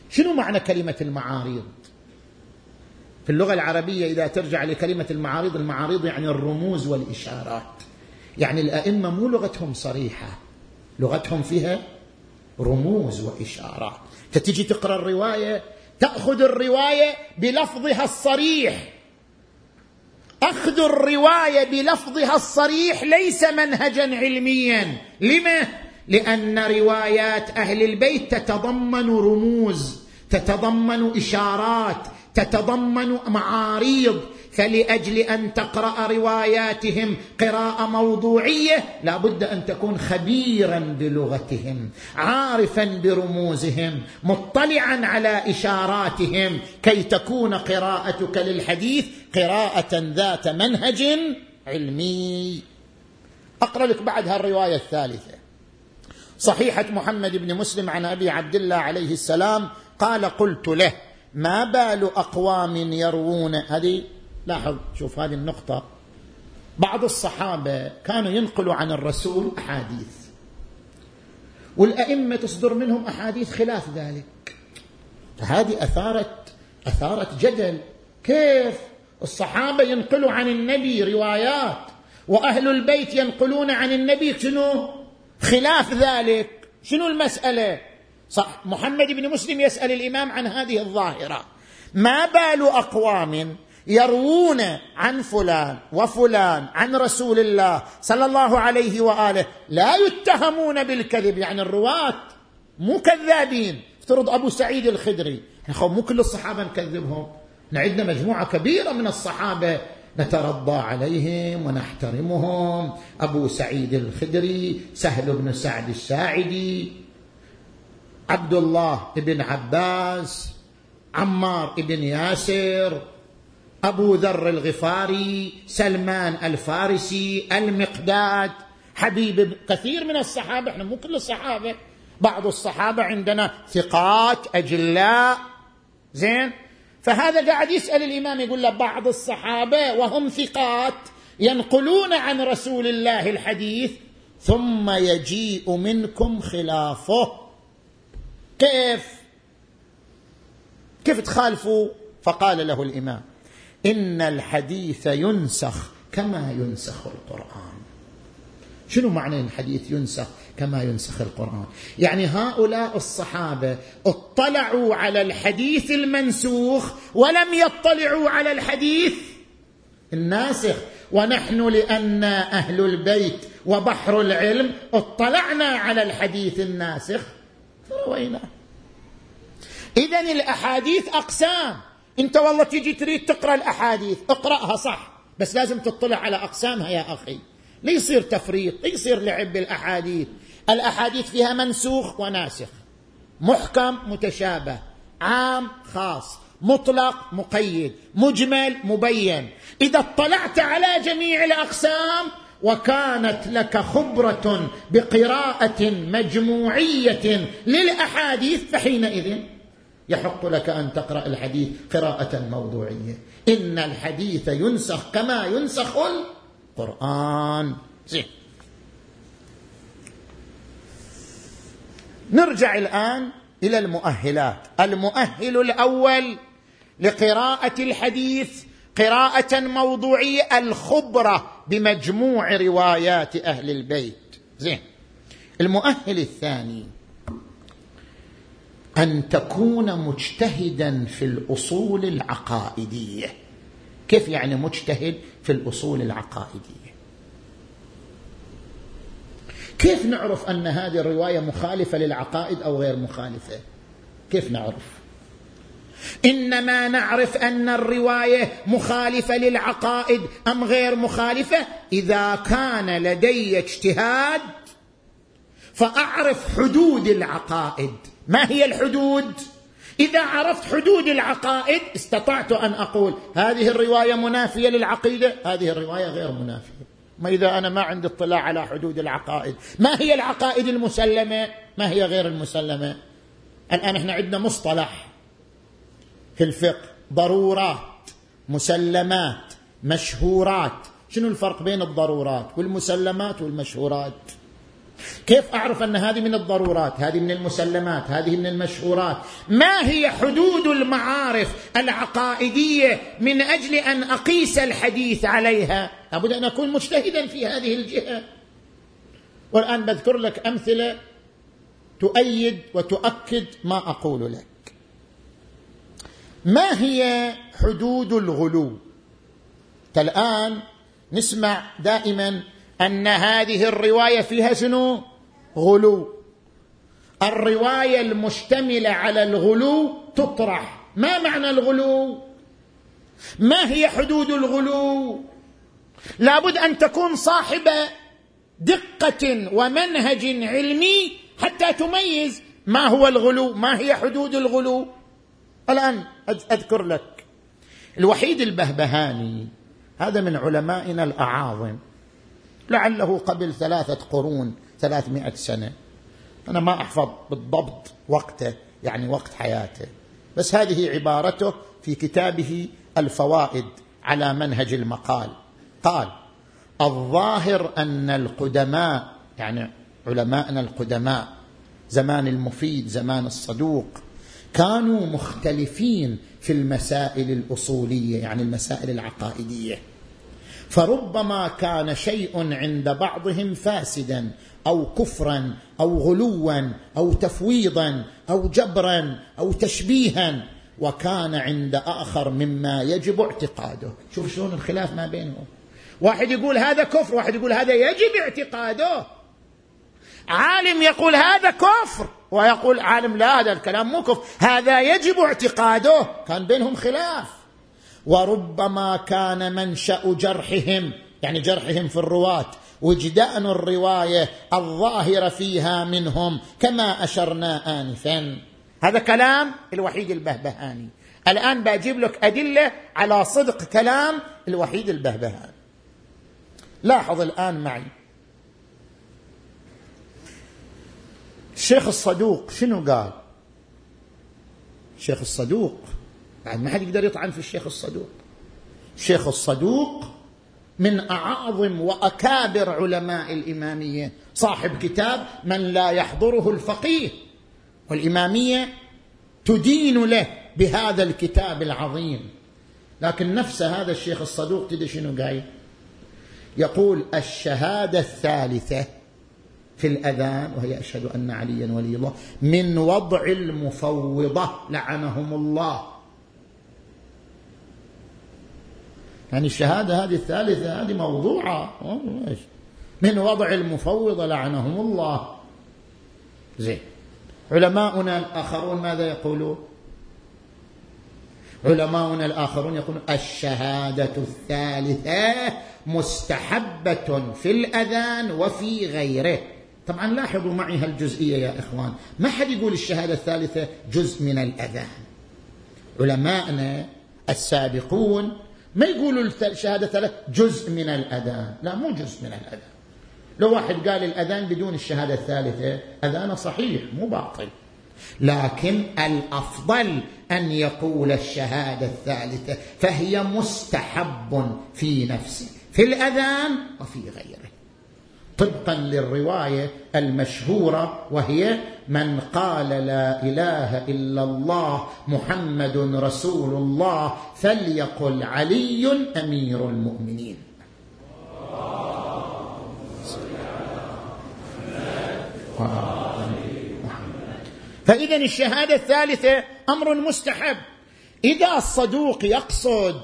شنو معنى كلمة المعاريض؟ في اللغة العربية إذا ترجع لكلمة المعاريض المعاريض يعني الرموز والإشارات. يعني الأئمة مو لغتهم صريحة لغتهم فيها رموز وإشارات. فتجي تقرأ الرواية تأخذ الرواية بلفظها الصريح. أخذ الرواية بلفظها الصريح ليس منهجا علميا. لما؟ لأن روايات أهل البيت تتضمن رموز تتضمن إشارات تتضمن معاريض فلأجل أن تقرأ رواياتهم قراءة موضوعية لا بد أن تكون خبيرا بلغتهم عارفا برموزهم مطلعا على إشاراتهم كي تكون قراءتك للحديث قراءة ذات منهج علمي. أقرأ لك بعد هالرواية الثالثة. صحيحة محمد بن مسلم عن أبي عبد الله عليه السلام قال قلت له ما بال أقوام يروون؟ هذه لاحظ شوف هذه النقطة. بعض الصحابة كانوا ينقلوا عن الرسول أحاديث. والأئمة تصدر منهم أحاديث خلاف ذلك. فهذه أثارت أثارت جدل. كيف؟ الصحابة ينقلوا عن النبي روايات وأهل البيت ينقلون عن النبي شنو؟ خلاف ذلك. شنو المسألة؟ صح محمد بن مسلم يسأل الإمام عن هذه الظاهرة. ما بال أقوام يروون عن فلان وفلان عن رسول الله صلى الله عليه وآله. لا يتهمون بالكذب يعني الرواة مو كذابين. افترض أبو سعيد الخدري. مو كل الصحابة نكذبهم. عندنا مجموعة كبيرة من الصحابة. نترضى عليهم ونحترمهم. أبو سعيد الخدري سهل بن سعد الساعدي عبد الله بن عباس عمار بن ياسر أبو ذر الغفاري سلمان الفارسي المقداد. حبيب كثير من الصحابة إحنا مو كل الصحابة. بعض الصحابة عندنا ثقات أجلاء. زين؟ فهذا قاعد يسأل الإمام يقول له بعض الصحابة وهم ثقات ينقلون عن رسول الله الحديث ثم يجيء منكم خلافه. كيف؟ كيف تخالفوا؟ فقال له الإمام. إن الحديث ينسخ كما ينسخ القرآن. شنو معنى الحديث ينسخ كما ينسخ القرآن؟ يعني هؤلاء الصحابة اطلعوا على الحديث المنسوخ ولم يطلعوا على الحديث الناسخ. ونحن لأن أهل البيت وبحر العلم اطلعنا على الحديث الناسخ فرويناه اذا الأحاديث أقسام. انت والله تيجي تريد تقرأ الأحاديث اقرأها صح بس لازم تطلع على أقسامها يا أخي. لا يصير تفريط لا يصير لعب بالأحاديث. الأحاديث فيها منسوخ وناسخ محكم متشابه عام خاص مطلق مقيد مجمل مبين. إذا اطلعت على جميع الأقسام وكانت لك خبرة بقراءة مجموعية للأحاديث فحينئذ يحق لك أن تقرأ الحديث قراءة موضوعية. إن الحديث ينسخ كما ينسخ القرآن. زين. نرجع الآن إلى المؤهلات. المؤهل الأول لقراءة الحديث قراءة موضوعية الخبرة بمجموع روايات أهل البيت. زين. المؤهل الثاني أن تكون مجتهدا في الأصول العقائدية. كيف يعني مجتهد في الأصول العقائدية؟ كيف نعرف أن هذه الرواية مخالفة للعقائد أو غير مخالفة؟ كيف نعرف؟ إنما نعرف أن الرواية مخالفة للعقائد أم غير مخالفة؟ إذا كان لدي اجتهاد فأعرف حدود العقائد. ما هي الحدود؟ إذا عرفت حدود العقائد استطعت أن أقول هذه الرواية منافية للعقيدة؟ هذه الرواية غير منافية. ما إذا أنا ما عندي اطلاع على حدود العقائد. ما هي العقائد المسلمة؟ ما هي غير المسلمة؟ الآن إحنا عندنا مصطلح في الفقه ضرورات مسلمات مشهورات. شنو الفرق بين الضرورات والمسلمات والمشهورات؟ كيف أعرف أن هذه من الضرورات؟ هذه من المسلمات هذه من المشهورات. ما هي حدود المعارف العقائدية من أجل أن أقيس الحديث عليها؟ لابد أن أكون مجتهدا في هذه الجهة. والآن بذكر لك أمثلة تؤيد وتؤكد ما أقول لك. ما هي حدود الغلو؟ الان نسمع دائما أن هذه الرواية فيها شنو؟ غلو. الرواية المشتملة على الغلو تطرح. ما معنى الغلو؟ ما هي حدود الغلو؟ لابد أن تكون صاحب دقة ومنهج علمي حتى تميز ما هو الغلو ما هي حدود الغلو. الآن أذكر لك الوحيد البهبهاني هذا من علمائنا الأعاظم. لعله قبل ثلاثة قرون ثلاثمائة سنة. أنا ما أحفظ بالضبط وقته يعني وقت حياته. بس هذه عبارته في كتابه الفوائد على منهج المقال. قال الظاهر أن القدماء يعني علماءنا القدماء زمان المفيد زمان الصدوق كانوا مختلفين في المسائل الأصولية يعني المسائل العقائدية. فربما كان شيء عند بعضهم فاسدا أو كفرا أو غلوا أو تفويضا أو جبرا أو تشبيها. وكان عند آخر مما يجب اعتقاده. شوف شلون الخلاف ما بينهم. واحد يقول هذا كفر واحد يقول هذا يجب اعتقاده. عالم يقول هذا كفر ويقول عالم لا هذا الكلام مو كفر. هذا يجب اعتقاده. كان بينهم خلاف. وربما كان منشأ جرحهم يعني جرحهم في الرواة وجدان الرواية الظاهرة فيها منهم كما أشرنا انفا. هذا كلام الوحيد البهبهاني. الآن بجيب لك أدلة على صدق كلام الوحيد البهبهاني. لاحظ الآن معي. الشيخ الصدوق شنو قال؟ الشيخ الصدوق بعد ما حد يقدر يطعن في الشيخ الصدوق. الشيخ الصدوق من أعظم وأكابر علماء الإمامية. صاحب كتاب من لا يحضره الفقيه. والإمامية تدين له بهذا الكتاب العظيم. لكن نفس هذا الشيخ الصدوق تدري شنو قايل؟ يقول الشهادة الثالثة في الأذان وهي أشهد أن عليا ولي الله من وضع المفوضة لعنهم الله. يعني الشهادة هذه الثالثة هذه موضوعة. من وضع المفوضه لعنهم الله. زين. علماؤنا الآخرون ماذا يقولون؟ علماؤنا الآخرون يقولون الشهادة الثالثة مستحبة في الأذان وفي غيره. طبعا لاحظوا معي هالجزئية يا إخوان. ما حد يقول الشهادة الثالثة جزء من الأذان. علماءنا السابقون ما يقولوا الشهاده الثالثه جزء من الأذان؟ لا مو جزء من الأذان. لو واحد قال الأذان بدون الشهادة الثالثة أذانه صحيح مو باطل. لكن الأفضل أن يقول الشهادة الثالثة فهي مستحب في نفسه في الأذان وفي غيره. طبقا للرواية المشهورة وهي من قال لا إله إلا الله محمد رسول الله فليقل علي أمير المؤمنين. فاذا الشهادة الثالثة أمر مستحب. إذا الصدوق يقصد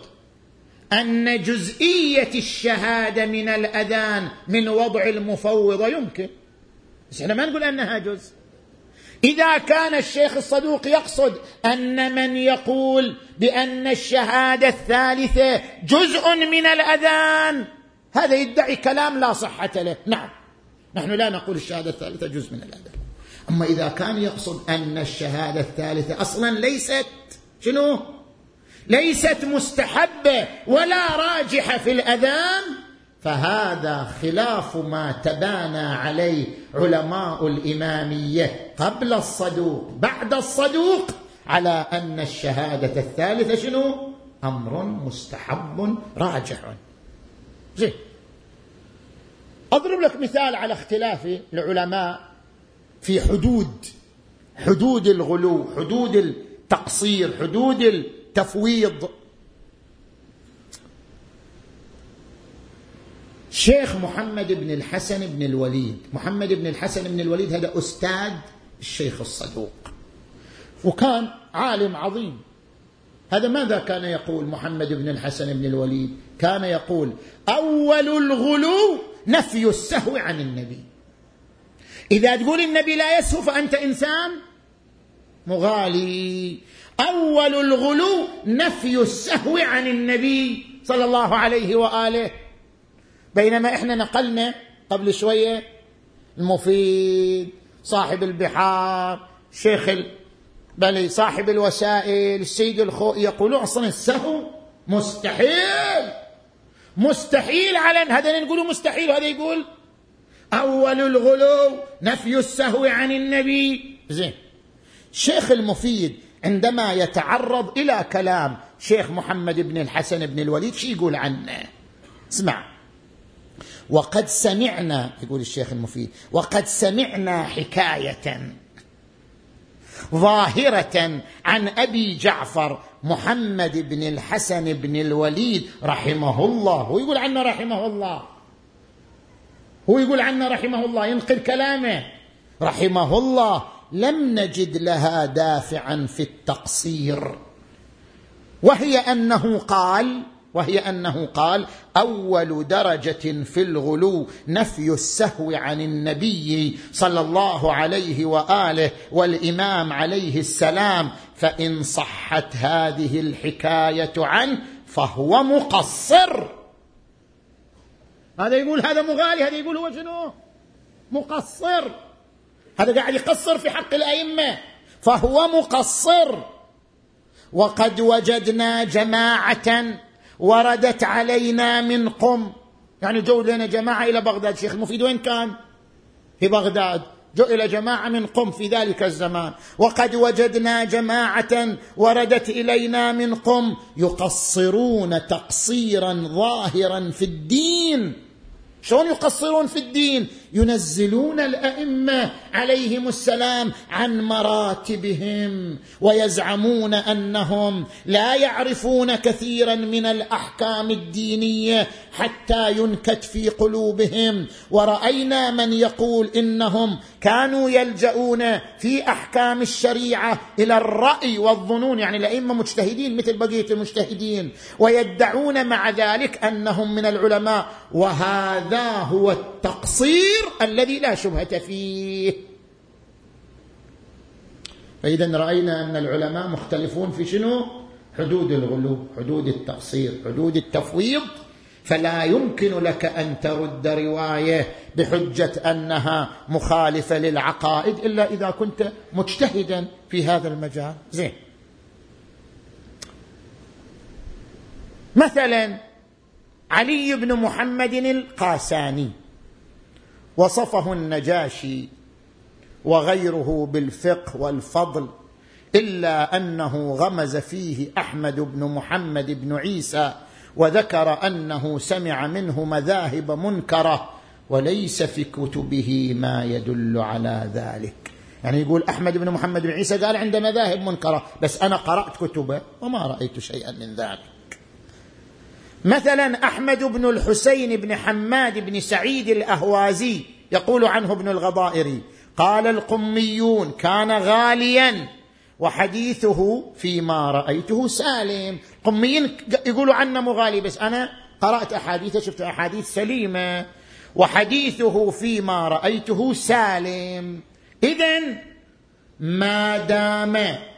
أن جزئية الشهادة من الأذان من وضع المفوضه يمكن. بس إحنا ما نقول أنها جزء. إذا كان الشيخ الصدوق يقصد أن من يقول بأن الشهادة الثالثة جزء من الأذان هذا يدعي كلام لا صحة له. نعم. نحن لا نقول الشهادة الثالثة جزء من الأذان. أما إذا كان يقصد أن الشهادة الثالثة أصلا ليست شنو؟ ليست مستحبة ولا راجحة في الأذان فهذا خلاف ما تبانى عليه علماء الإمامية قبل الصدوق بعد الصدوق على أن الشهادة الثالثة شنو؟ أمر مستحب راجح. زين. أضرب لك مثال على اختلاف العلماء في حدود حدود الغلو حدود التقصير حدود التفويض شيخ محمد بن الحسن بن الوليد محمد بن الحسن بن الوليد هذا أستاذ الشيخ الصدوق وكان عالم عظيم. هذا ماذا كان يقول محمد بن الحسن بن الوليد؟ كان يقول أول الغلو نفي السهو عن النبي. إذا تقول النبي لا يسهو فأنت إنسان مغالي. أول الغلو نفي السهو عن النبي صلى الله عليه وآله. بينما إحنا نقلنا قبل شوية المفيد صاحب البحار شيخ بل صاحب الوسائل السيد الخو يقولون أصلا السهو مستحيل. مستحيل على هذا نقول مستحيل وهذا يقول أول الغلو نفي السهو عن النبي. زين. شيخ المفيد عندما يتعرض إلى كلام شيخ محمد بن الحسن بن الوليد شي يقول عنه؟ اسمع. وقد سمعنا يقول الشيخ المفيد وقد سمعنا حكاية ظاهرة عن أبي جعفر محمد بن الحسن بن الوليد رحمه الله. هو يقول عنه رحمه الله. هو يقول عنه رحمه الله. ينقل كلامه. رحمه الله. لم نجد لها دافعا في التقصير. وهي أنه قال وهي أنه قال أول درجة في الغلو نفي السهو عن النبي صلى الله عليه وآله والإمام عليه السلام فإن صحت هذه الحكاية عنه فهو مقصر. هذا يقول هذا مغالي هذا يقول هو شنو؟ مقصر. هذا قاعد يقصر في حق الأئمة. فهو مقصر. وقد وجدنا جماعة وردت علينا من قم. يعني جو لنا جماعة إلى بغداد شيخ المفيد وين كان؟ في بغداد. جو إلى جماعة من قم في ذلك الزمان. وقد وجدنا جماعة وردت إلينا من قم يقصرون تقصيرا ظاهرا في الدين. شلون يقصرون في الدين؟ ينزلون الأئمة عليهم السلام عن مراتبهم ويزعمون أنهم لا يعرفون كثيرا من الأحكام الدينية حتى ينكت في قلوبهم. ورأينا من يقول إنهم كانوا يلجؤون في أحكام الشريعة إلى الرأي والظنون يعني الأئمة مجتهدين مثل بقية المجتهدين ويدعون مع ذلك أنهم من العلماء. وهذا هو التقصير الذي لا شبهة فيه. فإذا رأينا أن العلماء مختلفون في شنو؟ حدود الغلو حدود التقصير حدود التفويض. فلا يمكن لك أن ترد رواية بحجة أنها مخالفة للعقائد إلا إذا كنت مجتهدا في هذا المجال. زين. مثلا علي بن محمد القاساني. وصفه النجاشي وغيره بالفقه والفضل إلا أنه غمز فيه أحمد بن محمد بن عيسى وذكر أنه سمع منه مذاهب منكرة وليس في كتبه ما يدل على ذلك. يعني يقول أحمد بن محمد بن عيسى قال عنده مذاهب منكرة بس أنا قرأت كتبه وما رأيت شيئا من ذلك. مثلا أحمد بن الحسين بن حماد بن سعيد الأهوازي يقول عنه ابن الغضائري قال القميون كان غاليا وحديثه فيما رأيته سالم. قميين يقولوا عنه مغالي بس أنا قرأت أحاديثه شفت أحاديث سليمة وحديثه فيما رأيته سالم. اذا ما دام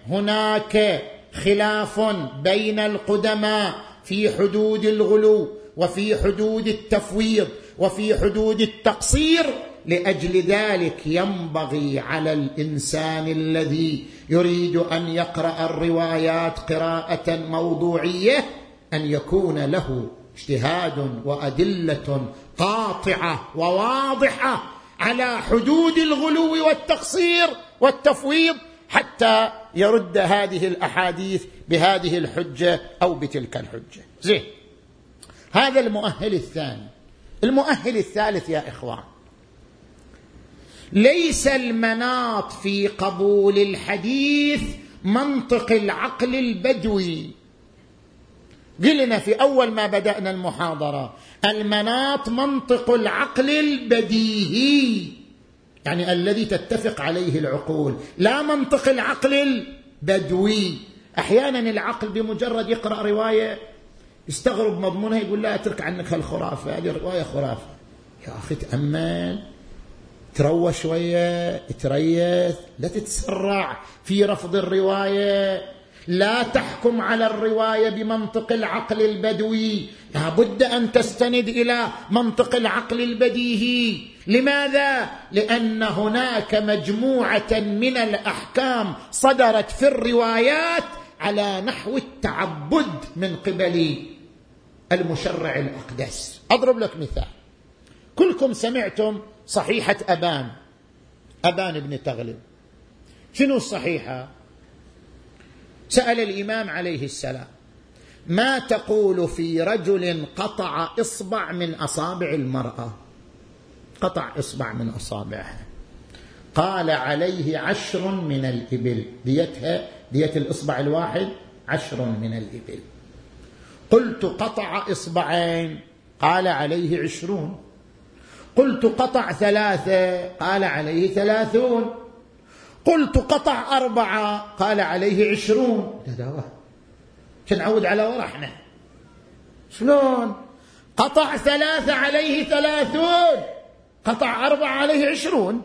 هناك خلاف بين القدماء في حدود الغلو وفي حدود التفويض وفي حدود التقصير لأجل ذلك ينبغي على الإنسان الذي يريد أن يقرأ الروايات قراءة موضوعية أن يكون له اجتهاد وأدلة قاطعة وواضحة على حدود الغلو والتقصير والتفويض حتى يرد هذه الأحاديث بهذه الحجة أو بتلك الحجة. زين. هذا المؤهل الثاني. المؤهل الثالث يا إخوان. ليس المناط في قبول الحديث منطق العقل البدوي. قلنا في أول ما بدأنا المحاضرة المناط منطق العقل البديهي. يعني الذي تتفق عليه العقول. لا منطق العقل البدوي. أحيانا العقل بمجرد يقرأ رواية يستغرب مضمونها يقول لا أترك عنك هالخرافة هذه رواية خرافة. يا أخي تأمل تروى شوية تريث لا تتسرع في رفض الرواية. لا تحكم على الرواية بمنطق العقل البدوي. لابد أن تستند إلى منطق العقل البديهي. لماذا؟ لأن هناك مجموعة من الأحكام صدرت في الروايات على نحو التعبد من قبل المشرع الأقدس. أضرب لك مثال. كلكم سمعتم صحيحة أبان أبان بن تغلب. شنو الصحيحة؟ سأل الإمام عليه السلام ما تقول في رجل قطع إصبع من أصابع المرأة؟ قطع إصبع من أصابعها. قال عليه عشر من الإبل. ديتها دية الإصبع الواحد عشر من الإبل. قلت قطع إصبعين. قال عليه عشرون. قلت قطع ثلاثة. قال عليه ثلاثون. قلت قطع أربعة. قال عليه عشرون. نعود على ورحنا. شلون؟ قطع ثلاثة عليه ثلاثون. قطع أربعة عليه عشرون.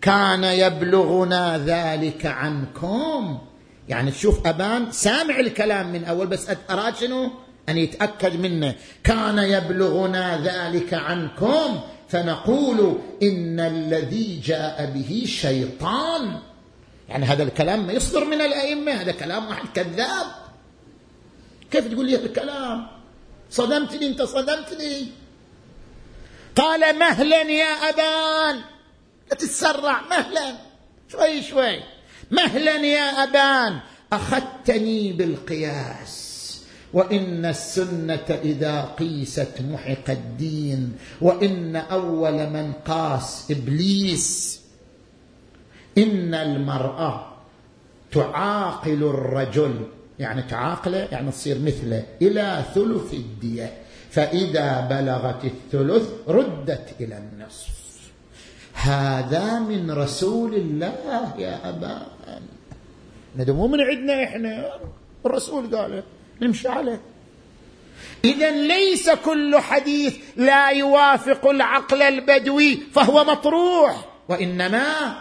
كان يبلغنا ذلك عنكم. يعني تشوف أبان سامع الكلام من أول بس أراد شنو؟ أن يتأكد منه. كان يبلغنا ذلك عنكم. فنقول إن الذي جاء به شيطان. يعني هذا الكلام ما يصدر من الأئمة هذا كلام واحد كذاب. كيف تقول لي هذا الكلام؟ صدمتني أنت صدمتني قال مهلا يا أبان. لا تتسرع مهلا. شوي شوي. مهلا يا أبان أخذتني بالقياس. وإن السنة إذا قيست محق الدين وإن أول من قاس إبليس إن المرأة تعاقل الرجل يعني تعاقله يعني تصير مثله إلى ثلث الدية. فإذا بلغت الثلث ردت إلى النصف. هذا من رسول الله يا ابا هذا مو من عندنا إحنا. الرسول قاله نمشي عليه. اذا ليس كل حديث لا يوافق العقل البدوي فهو مطروح وإنما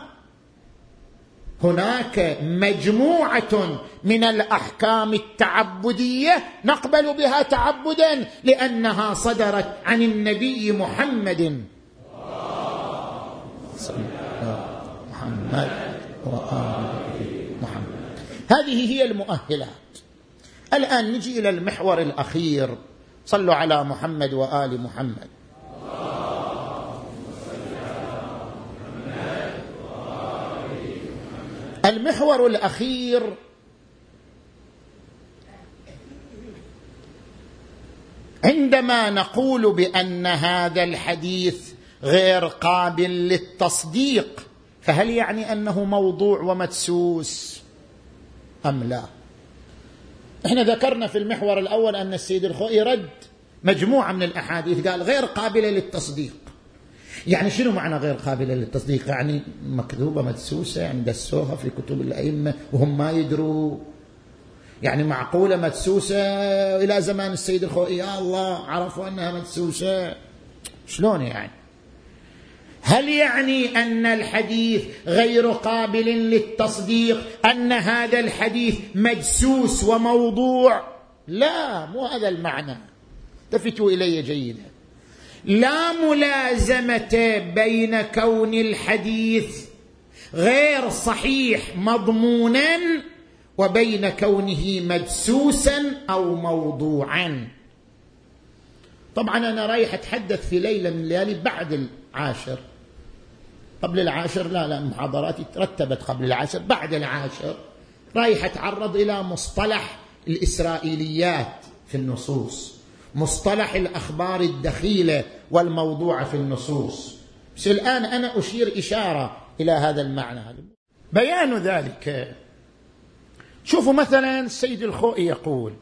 هناك مجموعة من الأحكام التعبدية نقبل بها تعبدا لأنها صدرت عن النبي محمد. محمد. محمد. هذه هي المؤهلات. الآن نجي إلى المحور الأخير. صلوا على محمد وآل محمد. المحور الأخير. عندما نقول بأن هذا الحديث غير قابل للتصديق فهل يعني أنه موضوع ومدسوس؟ أم لا؟ إحنا ذكرنا في المحور الأول أن السيد الخوئي رد مجموعة من الأحاديث قال غير قابلة للتصديق. يعني شنو معنى غير قابلة للتصديق؟ يعني مكذوبة مدسوسة يعني دسوها في كتب الأئمة وهم ما يدروا. يعني معقولة مدسوسة إلى زمان السيد الخوئي؟ يا الله عرفوا أنها مدسوسة. شلون يعني؟ هل يعني أن الحديث غير قابل للتصديق؟ أن هذا الحديث مجسوس وموضوع؟ لا مو هذا المعنى. التفتوا إلي جيدا. لا ملازمة بين كون الحديث غير صحيح مضمونا وبين كونه مدسوسا أو موضوعا. طبعا أنا رايح أتحدث في ليلة من الليالي بعد العاشر. قبل العاشر؟ لا لا محاضراتي ترتبت قبل العاشر بعد العاشر. رايح أتعرض إلى مصطلح الإسرائيليات في النصوص مصطلح الأخبار الدخيلة والموضوعه في النصوص. بس الآن أنا أشير إشارة إلى هذا المعنى. بيان ذلك. شوفوا مثلا السيد الخوئي يقول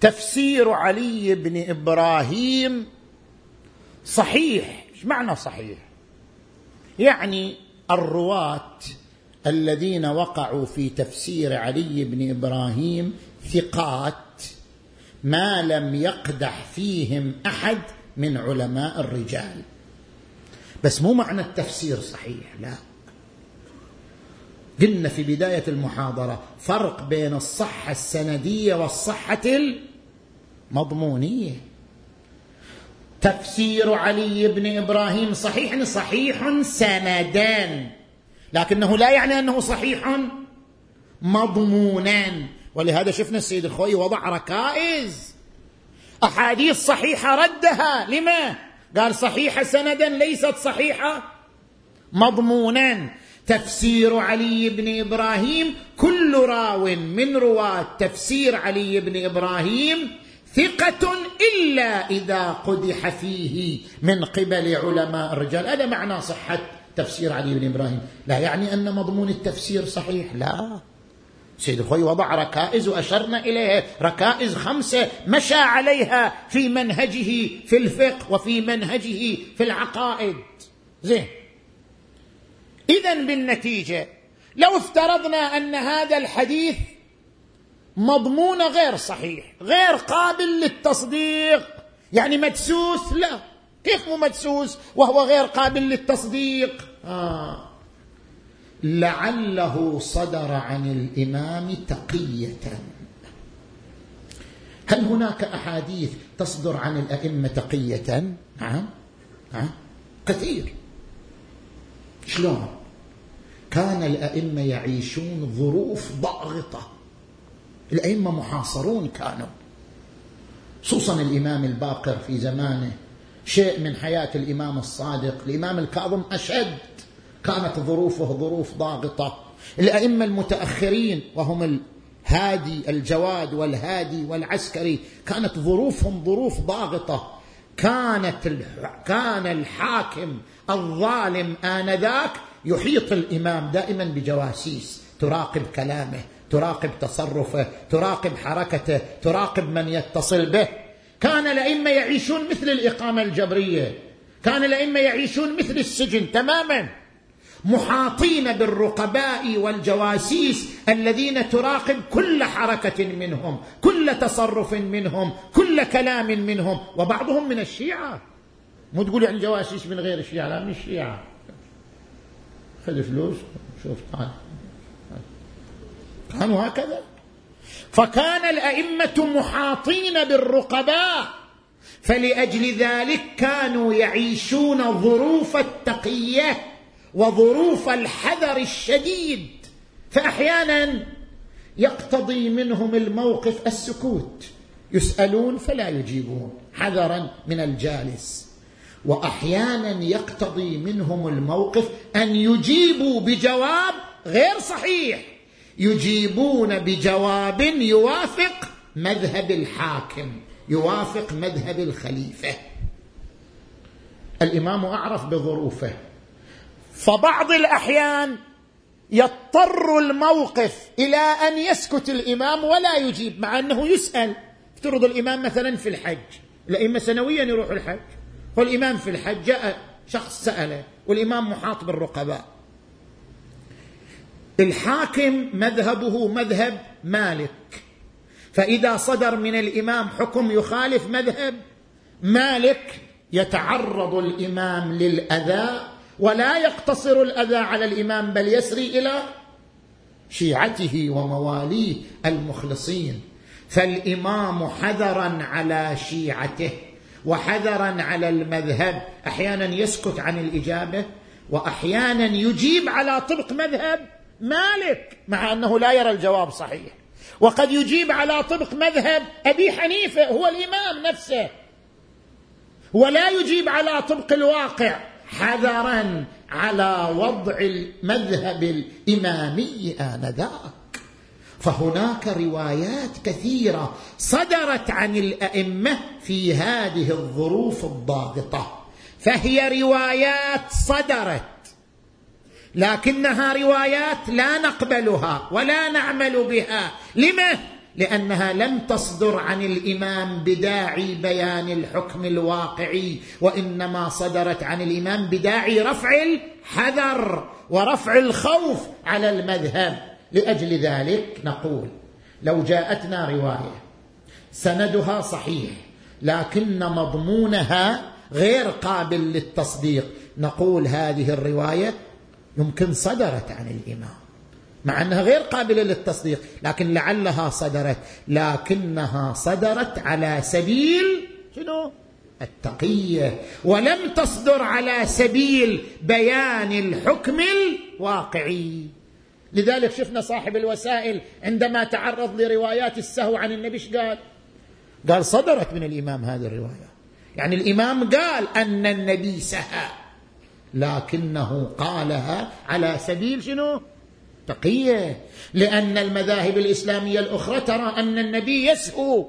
تفسير علي بن إبراهيم صحيح. إيش معنى صحيح؟ يعني الرواة الذين وقعوا في تفسير علي بن إبراهيم ثقات ما لم يقدح فيهم أحد من علماء الرجال. بس مو معنى التفسير صحيح لا. قلنا في بداية المحاضرة فرق بين الصحة السندية والصحة المضمونية. تفسير علي بن إبراهيم صحيح صحيح سندان لكنه لا يعني أنه صحيح مضمونا ولهذا شفنا السيد الخوي وضع ركائز. أحاديث صحيحة ردها. لما؟ قال صحيحه سندا ليست صحيحة. مضمونا تفسير علي بن إبراهيم كل راو من رواة تفسير علي بن إبراهيم ثقة إلا إذا قدح فيه من قبل علماء الرجال. هذا معنى صحة تفسير علي بن إبراهيم. لا يعني أن مضمون التفسير صحيح؟ لا. سيد الخوي وضع ركائز وأشرنا إليها ركائز خمسة مشى عليها في منهجه في الفقه وفي منهجه في العقائد. زين. إذا بالنتيجة لو افترضنا أن هذا الحديث مضمون غير صحيح غير قابل للتصديق. يعني مدسوس؟ لا. كيف مو مدسوس؟ وهو غير قابل للتصديق. آه. لعله صدر عن الإمام تقية. هل هناك أحاديث تصدر عن الأئمة تقية؟ نعم. نعم كثير. شلون؟ كان الأئمة يعيشون ظروف ضاغطة. الأئمة محاصرون كانوا. خصوصا الإمام الباقر في زمانه شيء من حياة الإمام الصادق. الإمام الكاظم أشد. كانت ظروفه ظروف ضاغطة. الأئمة المتأخرين وهم الهادي الجواد والهادي والعسكري كانت ظروفهم ظروف ضاغطة. كانت كان الحاكم الظالم آنذاك يحيط الإمام دائما بجواسيس تراقب كلامه. تراقب تصرفه تراقب حركته تراقب من يتصل به. كان الأئمة يعيشون مثل الإقامة الجبرية. كان الأئمة يعيشون مثل السجن تماما. محاطين بالرقباء والجواسيس الذين تراقب كل حركة منهم كل تصرف منهم كل كلام منهم. وبعضهم من الشيعة. مو تقول يعني جواسيس من غير الشيعة لا من الشيعة. خذ فلوس شوف تعال. كانوا هكذا. فكان الأئمة محاطين بالرقباء فلأجل ذلك كانوا يعيشون ظروف التقية وظروف الحذر الشديد فأحيانا يقتضي منهم الموقف السكوت. يسألون فلا يجيبون حذرا من الجالس. وأحيانا يقتضي منهم الموقف أن يجيبوا بجواب غير صحيح. يجيبون بجواب يوافق مذهب الحاكم يوافق مذهب الخليفة. الإمام أعرف بظروفه. فبعض الأحيان يضطر الموقف إلى أن يسكت الإمام ولا يجيب مع أنه يسأل. افترض الإمام مثلا في الحج. الأئمة سنويا يروح الحج. والإمام في الحج جاء شخص سأله والإمام محاط بالرقباء. الحاكم مذهبه مذهب مالك. فإذا صدر من الإمام حكم يخالف مذهب مالك يتعرض الإمام للأذى ولا يقتصر الأذى على الإمام بل يسري إلى شيعته ومواليه المخلصين. فالإمام حذرا على شيعته وحذرا على المذهب. أحيانا يسكت عن الإجابة واحيانا يجيب على طبق مذهب مالك مع أنه لا يرى الجواب صحيح. وقد يجيب على طبق مذهب أبي حنيفة هو الإمام نفسه. ولا يجيب على طبق الواقع حذرا على وضع المذهب الإمامي آنذاك. فهناك روايات كثيرة صدرت عن الأئمة في هذه الظروف الضاغطة. فهي روايات صدرت لكنها روايات لا نقبلها ولا نعمل بها. لما لأنها لم تصدر عن الإمام بداعي بيان الحكم الواقعي وإنما صدرت عن الإمام بداعي رفع الحذر ورفع الخوف على المذهب. لأجل ذلك نقول لو جاءتنا رواية سندها صحيح لكن مضمونها غير قابل للتصديق. نقول هذه الرواية يمكن صدرت عن الإمام مع أنها غير قابلة للتصديق لكن لعلها صدرت لكنها صدرت على سبيل شنو؟ التقية ولم تصدر على سبيل بيان الحكم الواقعي. لذلك شفنا صاحب الوسائل عندما تعرض لروايات السهو عن النبي إيش قال؟ قال صدرت من الإمام هذه الرواية. يعني الإمام قال أن النبي سهى. لكنه قالها على سبيل شنو؟ تقية. لأن المذاهب الإسلامية الأخرى ترى أن النبي يسهو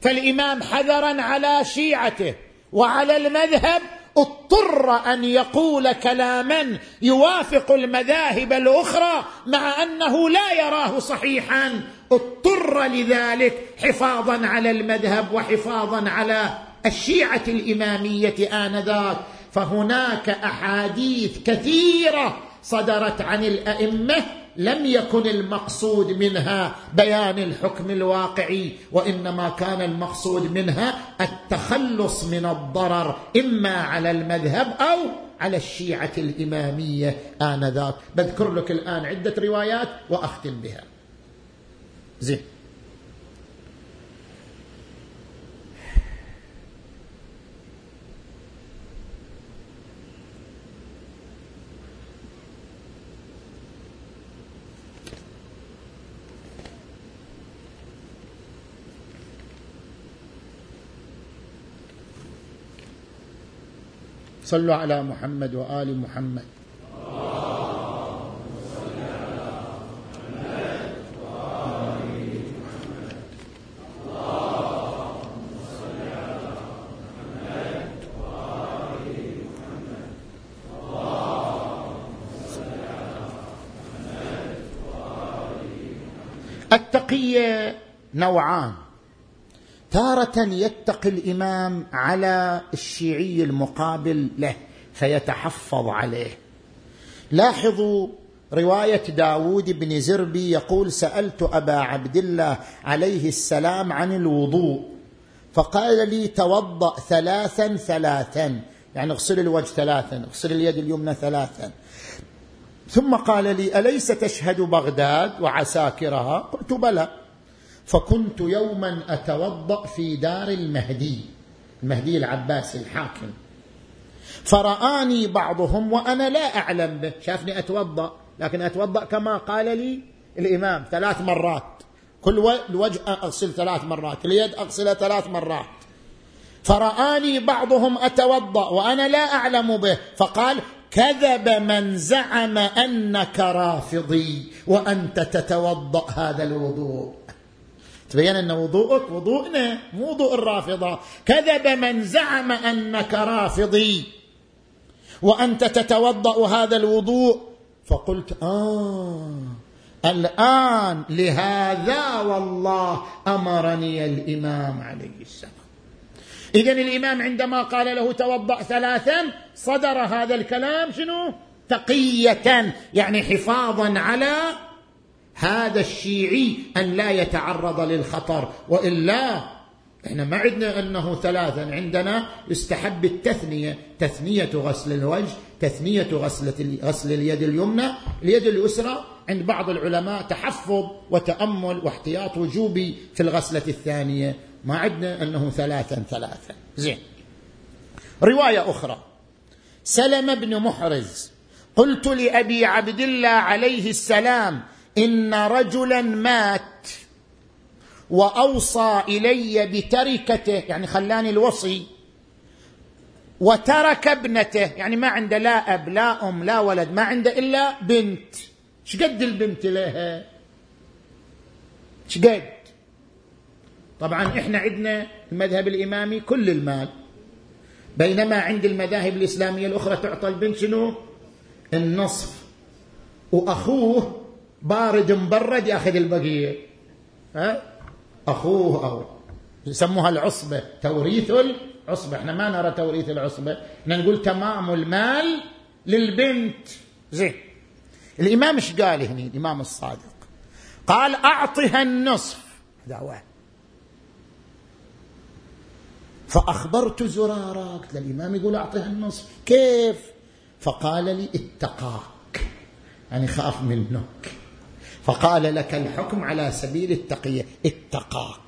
فالإمام حذرا على شيعته وعلى المذهب اضطر أن يقول كلاما يوافق المذاهب الأخرى مع أنه لا يراه صحيحا. اضطر لذلك حفاظا على المذهب وحفاظا على الشيعة الإمامية آنذاك. فهناك أحاديث كثيرة صدرت عن الأئمة لم يكن المقصود منها بيان الحكم الواقعي وإنما كان المقصود منها التخلص من الضرر إما على المذهب أو على الشيعة الإمامية آنذاك. بذكر لك الآن عدة روايات وأختم بها. زين. صلوا على محمد وآل محمد. التقية نوعان. تارة يتقي الإمام على الشيعي المقابل له فيتحفظ عليه. لاحظوا رواية داود بن زربي يقول سألت أبا عبد الله عليه السلام عن الوضوء فقال لي توضأ ثلاثا ثلاثا. يعني اغسل الوجه ثلاثا اغسل اليد اليمنى ثلاثا. ثم قال لي أليس تشهد بغداد وعساكرها؟ قلت بلى. فكنت يوما أتوضأ في دار المهدي المهدي العباسي الحاكم. فرآني بعضهم وأنا لا أعلم به. شافني أتوضأ لكن أتوضأ كما قال لي الإمام ثلاث مرات. كل الوجه أغسل ثلاث مرات اليد أغسلها ثلاث مرات. فرآني بعضهم أتوضأ وأنا لا أعلم به. فقال كذب من زعم أنك رافضي وأنت تتوضأ هذا الوضوء. تبين أن وضوءك وضوءنا مو وضوء الرافضة. كذب من زعم أنك رافضي. وأنت تتوضأ هذا الوضوء. فقلت آه الآن لهذا والله أمرني الإمام عليه السلام. اذا الإمام عندما قال له توضأ ثلاثا صدر هذا الكلام شنو؟ تقية يعني حفاظا على هذا الشيعي أن لا يتعرض للخطر وإلا إحنا ما عندنا أنه ثلاثا عندنا يستحب التثنية تثنية غسل الوجه تثنية غسلة غسل اليد اليمنى اليد اليسرى. عند بعض العلماء تحفظ وتأمل واحتياط وجوبي في الغسلة الثانية. ما عندنا أنه ثلاثا ثلاثا. زين. رواية أخرى. سلم بن محرز قلت لأبي عبد الله عليه السلام إن رجلا مات وأوصى إلي بتركته يعني خلاني الوصي وترك ابنته يعني ما عنده لا أب لا أم لا ولد ما عنده إلا بنت. شقد البنت لها؟ شقد طبعا إحنا عندنا المذهب الإمامي كل المال. بينما عند المذاهب الإسلامية الأخرى تعطى البنت شنو؟ النصف. وأخوه بارد مبرد ياخذ البقيه ها؟ أخوه أو يسموها العصبة توريث العصبة. إحنا ما نرى توريث العصبة. إحنا نقول تمام المال للبنت. زين. الإمام إيش قال هنا الإمام الصادق. قال أعطها النصف. دعوه فأخبرت زرارة قلت الإمام يقول أعطيها النصف. كيف؟ فقال لي اتقاك. يعني خاف منك. فقال لك الحكم على سبيل التقية اتقاك.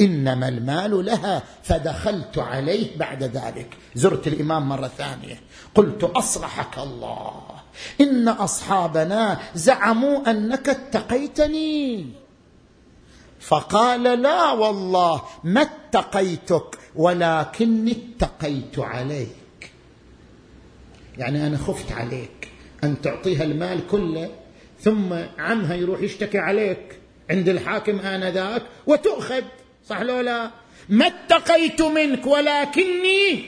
إنما المال لها فدخلت عليه بعد ذلك. زرت الإمام مرة ثانية. قلت أصلحك الله. إن أصحابنا زعموا أنك اتقيتني. فقال لا والله ما اتقيتك؟ ولكني اتقيت عليك. يعني أنا خفت عليك أن تعطيها المال كله؟ ثم عمها يروح يشتكي عليك. عند الحاكم آنذاك. وتؤخذ. صح لو لا؟ ما اتقيت منك ولكني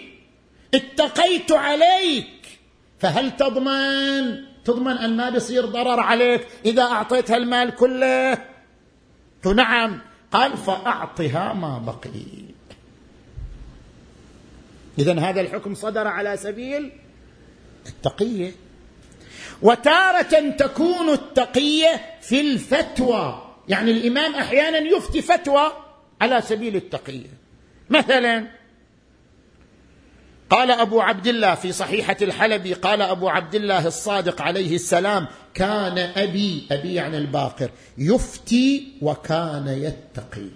اتقيت عليك. فهل تضمن؟ تضمن أن ما بيصير ضرر عليك إذا أعطيتها المال كله؟ نعم. قال فأعطها ما بقي. اذا هذا الحكم صدر على سبيل التقية. وتارة تكون التقية في الفتوى. يعني الإمام أحيانا يفتي فتوى على سبيل التقية. مثلا قال أبو عبد الله في صحيحة الحلبي قال أبو عبد الله الصادق عليه السلام كان أبي أبي يعني الباقر يفتي وكان يتقي.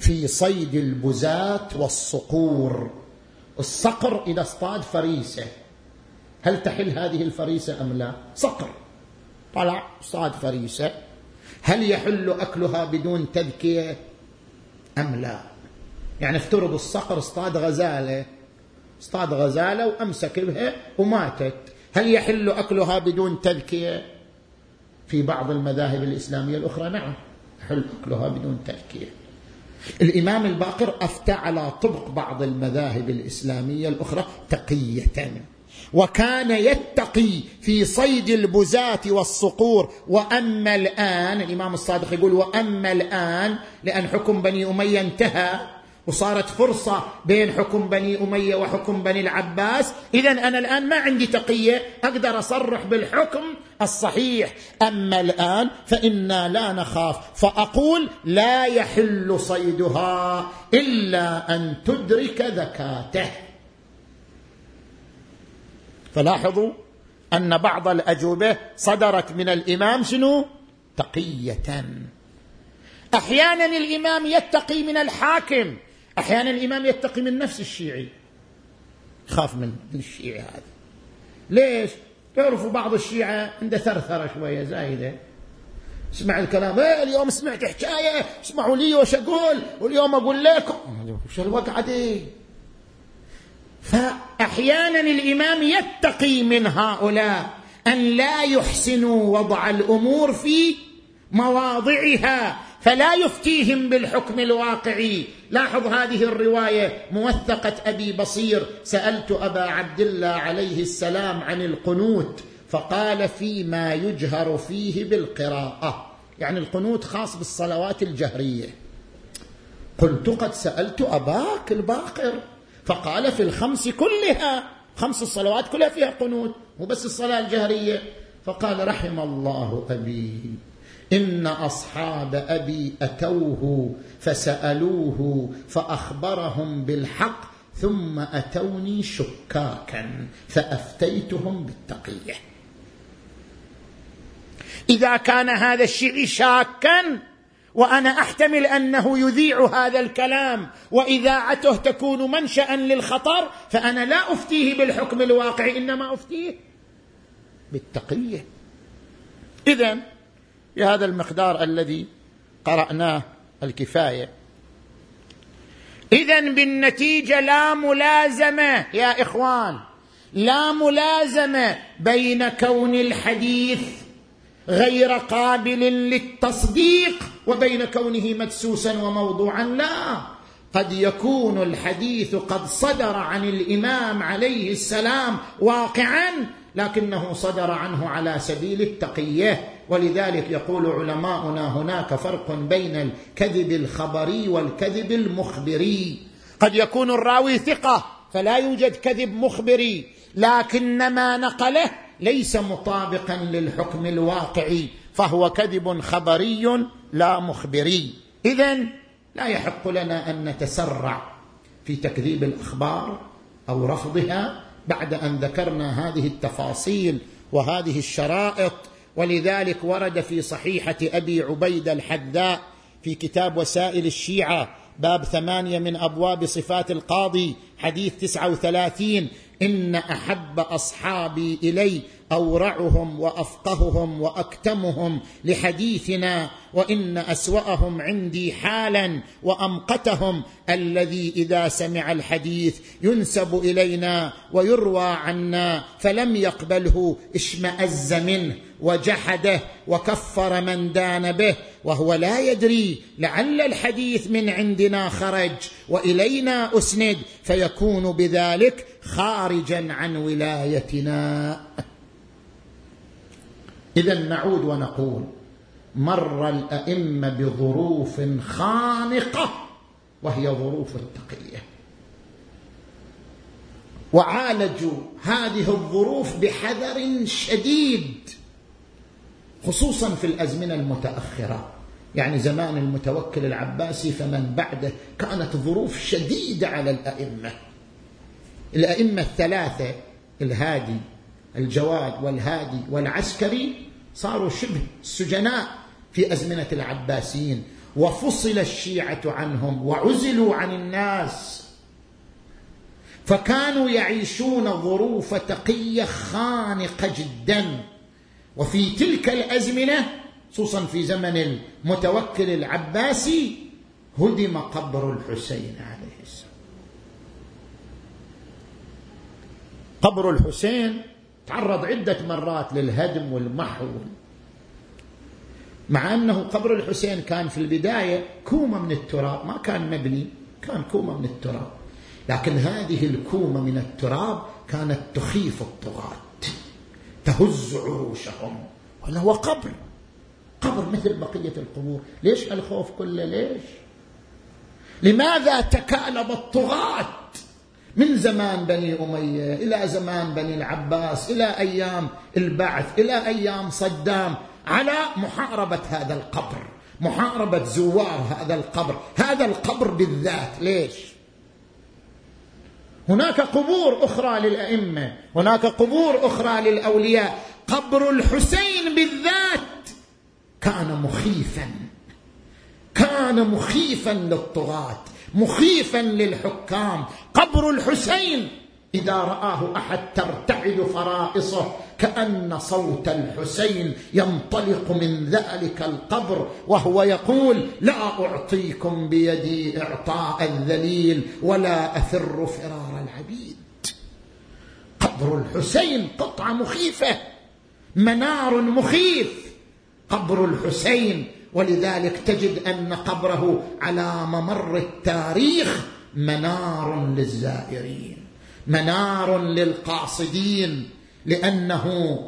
في صيد البزات والصقور. الصقر إذا اصطاد فريسة هل تحل هذه الفريسة أم لا؟ صقر طلع صاد فريسة. هل يحل أكلها بدون تذكية أم لا؟ يعني افترض الصقر اصطاد غزالة اصطاد غزالة وأمسك بها وماتت. هل يحل أكلها بدون تذكية؟ في بعض المذاهب الإسلامية الأخرى نعم يحل أكلها بدون تذكية. الإمام الباقر أفتى على طبق بعض المذاهب الإسلامية الأخرى تقية. وكان يتقي في صيد البزاة والصقور. وأما الآن الإمام الصادق يقول وأما الآن لأن حكم بني أمية انتهى وصارت فرصة بين حكم بني أمية وحكم بني العباس. اذا أنا الآن ما عندي تقية أقدر أصرح بالحكم الصحيح. أما الآن فإنا لا نخاف فأقول لا يحل صيدها إلا أن تدرك ذكاته فلاحظوا أن بعض الأجوبة صدرت من الإمام شنو؟ تقية. أحيانا الإمام يتقي من الحاكم أحيانا الإمام يتقي من نفس الشيعي. خاف من الشيعي هذا. ليش؟ تعرفوا بعض الشيعة عنده ثرثرة شوية زايدة. اسمع الكلام. إيه اليوم سمعت حكاية اسمعوا لي وش أقول واليوم أقول لكم. وش الوقعة دي؟ فأحيانا الإمام يتقي من هؤلاء أن لا يحسنوا وضع الأمور في مواضعها فلا يفتيهم بالحكم الواقعي. لاحظ هذه الرواية موثقة أبي بصير سألت أبا عبد الله عليه السلام عن القنوت فقال فيما يجهر فيه بالقراءة. يعني القنوت خاص بالصلوات الجهرية. قلت قد سألت أباك الباقر. فقال في الخمس كلها خمس الصلوات كلها فيها قنوت مو بس الصلاة الجهرية. فقال رحم الله أبي إن أصحاب أبي أتوه فسألوه فأخبرهم بالحق ثم أتوني شكاكا فأفتيتهم بالتقية. إذا كان هذا الشيء شاكا وأنا أحتمل أنه يذيع هذا الكلام وإذاعته تكون منشا للخطر فأنا لا أفتيه بالحكم الواقعي إنما أفتيه بالتقية. اذا بهذا المقدار الذي قرأناه الكفاية. إذا بالنتيجة لا ملازمة يا إخوان لا ملازمة بين كون الحديث غير قابل للتصديق وبين كونه مدسوسا وموضوعا لا. قد يكون الحديث قد صدر عن الإمام عليه السلام واقعا لكنه صدر عنه على سبيل التقية. ولذلك يقول علماؤنا هناك فرق بين الكذب الخبري والكذب المخبري. قد يكون الراوي ثقة فلا يوجد كذب مخبري لكن ما نقله ليس مطابقا للحكم الواقعي. فهو كذب خبري لا مخبري. اذا لا يحق لنا أن نتسرع في تكذيب الأخبار أو رفضها بعد أن ذكرنا هذه التفاصيل وهذه الشرائط. ولذلك ورد في صحيحة أبي عبيد الحذاء في كتاب وسائل الشيعة باب ثمانية من أبواب صفات القاضي حديث تسعة وثلاثين إن أحب أصحابي إلي أورعهم وأفقههم وأكتمهم لحديثنا وإن أسوأهم عندي حالا وأمقتهم الذي إذا سمع الحديث ينسب إلينا ويروى عنا فلم يقبله اشمأز منه وجحده وكفر من دان به وهو لا يدري لعل الحديث من عندنا خرج وإلينا أسند فيكون بذلك خارجا عن ولايتنا. اذا نعود ونقول مر الأئمة بظروف خانقة وهي ظروف التقية. وعالجوا هذه الظروف بحذر شديد خصوصا في الأزمنة المتأخرة. يعني زمان المتوكل العباسي فمن بعده كانت ظروف شديدة على الأئمة. الأئمة الثلاثة الهادي الجواد والهادي والعسكري صاروا شبه سجناء في أزمنة العباسيين وفصل الشيعة عنهم وعزلوا عن الناس. فكانوا يعيشون ظروف تقية خانقة جدا. وفي تلك الأزمنة خصوصا في زمن المتوكل العباسي هدم قبر الحسين عليه السلام. قبر الحسين تعرض عدة مرات للهدم والمحو. مع أنه قبر الحسين كان في البداية كومة من التراب ما كان مبني كان كومة من التراب. لكن هذه الكومة من التراب كانت تخيف الطغاة تهز عروشهم. ولا هو قبر. قبر مثل بقية القبور. ليش الخوف كله؟ ليش؟ لماذا تكالب الطغاة؟ من زمان بني أمية إلى زمان بني العباس إلى أيام البعث إلى أيام صدام على محاربة هذا القبر محاربة زوار هذا القبر هذا القبر بالذات. ليش؟ هناك قبور أخرى للأئمة هناك قبور أخرى للأولياء. قبر الحسين بالذات كان مخيفا كان مخيفا للطغاة. مخيفا للحكام. قبر الحسين إذا رآه أحد ترتعد فرائصه كأن صوت الحسين ينطلق من ذلك القبر وهو يقول لا أعطيكم بيدي إعطاء الذليل ولا أفر فرار العبيد. قبر الحسين قطعه مخيفه. منار مخيف. قبر الحسين ولذلك تجد أن قبره على ممر التاريخ منار للزائرين منار للقاصدين لأنه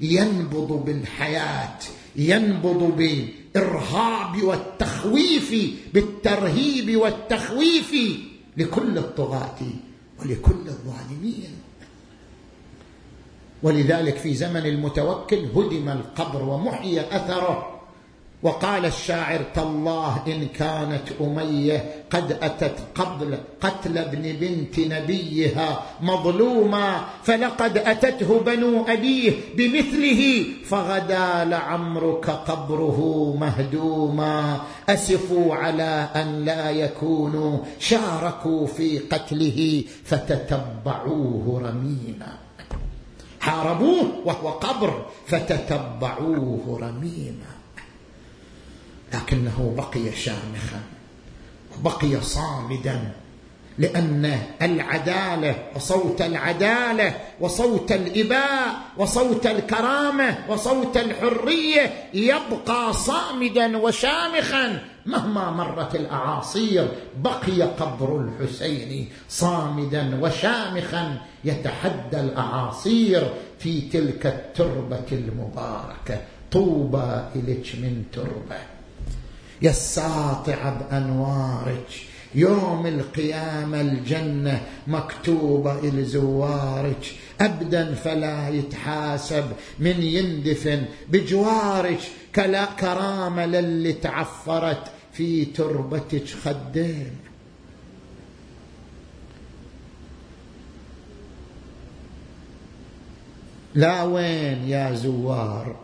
ينبض بالحياة ينبض بالإرهاب والتخويف بالترهيب والتخويف لكل الطغاة ولكل الظالمين. ولذلك في زمن المتوكل هدم القبر ومحي أثره. وقال الشاعر تالله إن كانت أمية قد أتت قبل قتل ابن بنت نبيها مظلوما فلقد أتته بنو أبيه بمثله فغدا لعمرك قبره مهدوما. أسفوا على أن لا يكونوا شاركوا في قتله فتتبعوه رميما. حاربوه وهو قبر فتتبعوه رميما. لكنه بقي شامخا وبقي صامدا لأن العدالة وصوت العدالة وصوت الإباء وصوت الكرامة وصوت الحرية يبقى صامدا وشامخا. مهما مرت الأعاصير بقي قبر الحسين صامدا وشامخا. يتحدى الأعاصير في تلك التربة المباركة. طوبى إليك من تربة. يا الساطع بانوارك يوم القيامة الجنة مكتوبة لزوارك أبدا فلا يتحاسب من يندفن بجوارك كلا كرامة للي تعفرت في تربتك خدين لا وين يا زوار؟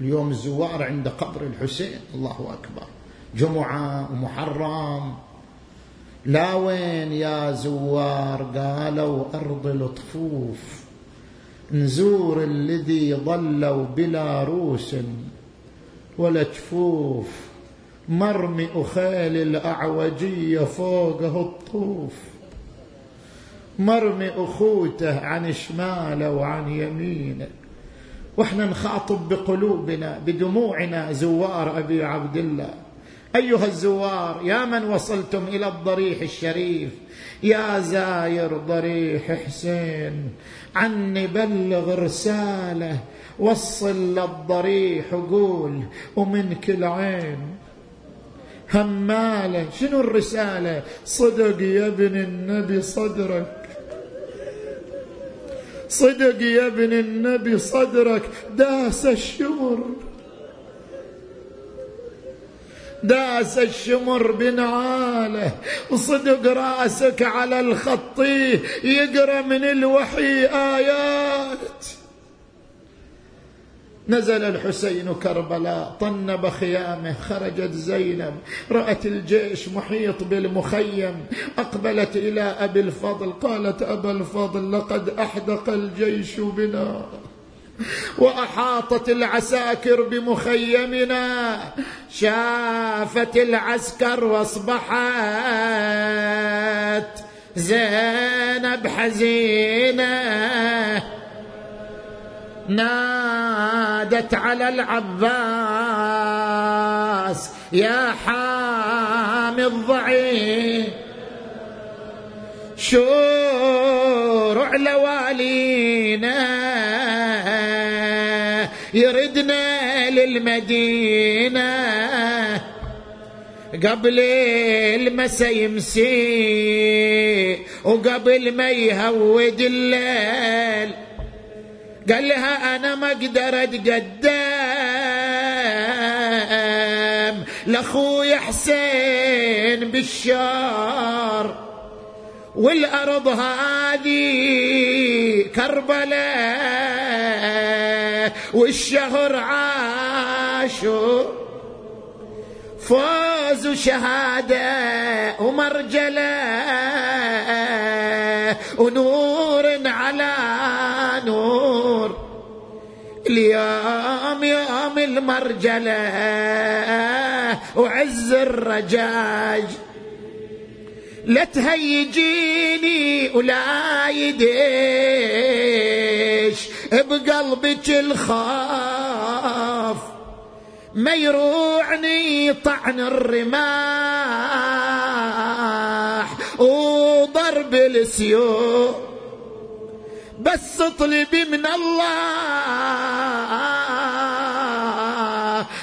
اليوم الزوار عند قبر الحسين. الله أكبر. جمعة ومحرم. لا وين يا زوار؟ قالوا أرض الطفوف نزور الذي ظلوا بلا روس ولا جفوف. مرمي أخيل الأعوجية فوقه الطوف. مرمي أخوته عن شماله وعن يمينه. وإحنا نخاطب بقلوبنا بدموعنا زوار أبي عبد الله. أيها الزوار يا من وصلتم إلى الضريح الشريف؟ يا زاير ضريح حسين عني بلغ رسالة وصل للضريح قول ومنك العين. همالة شنو الرسالة؟ صدق يا ابن النبي صدرك. صدق يا ابن النبي صدرك داس الشمر. داس الشمر بنعاله وصدق رأسك على الخطيه يقرأ من الوحي آيات. نزل الحسين كربلاء طنب خيامه خرجت زينب رأت الجيش محيط بالمخيم أقبلت إلى أبي الفضل قالت أبا الفضل لقد أحدق الجيش بنا. وأحاطت العساكر بمخيمنا شافت العسكر وأصبحت زينب حزينة. نادت على العباس يا حامي الضعيف على والينا يردنا للمدينة. قبل المسا يمسي وقبل ما يهود الليل. قال لها أنا ما أقدر أتقدم لأخوي حسين بالشار والأرض هذه كربلاء والشهر عاشور. فوز وشهاده ومرجله ونور على نور. اليوم يوم المرجلة وعز الرجاج. لا تهيجيني ولا يديش بقلبك الخاف. ما يروعني طعن الرماح وضرب السيوف بس اطلبي من الله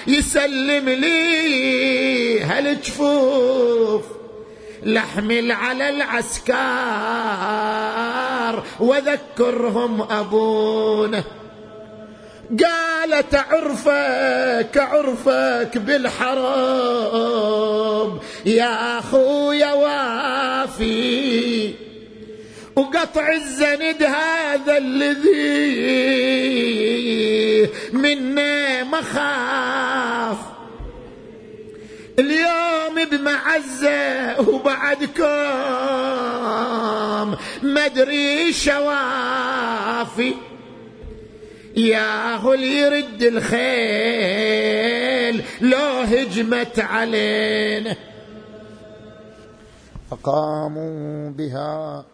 يسلم لي هالجفوف. لحمل على العسكر وذكرهم أبونا. قالت عرفك عرفك بالحرام يا أخويا وافي. وقطع الزند هذا الذي منا مخاف. اليوم بمعزة وبعدكم. مدري شوافي. ياهو اللي يرد الخيل لو هجمت علينا. فقاموا بها.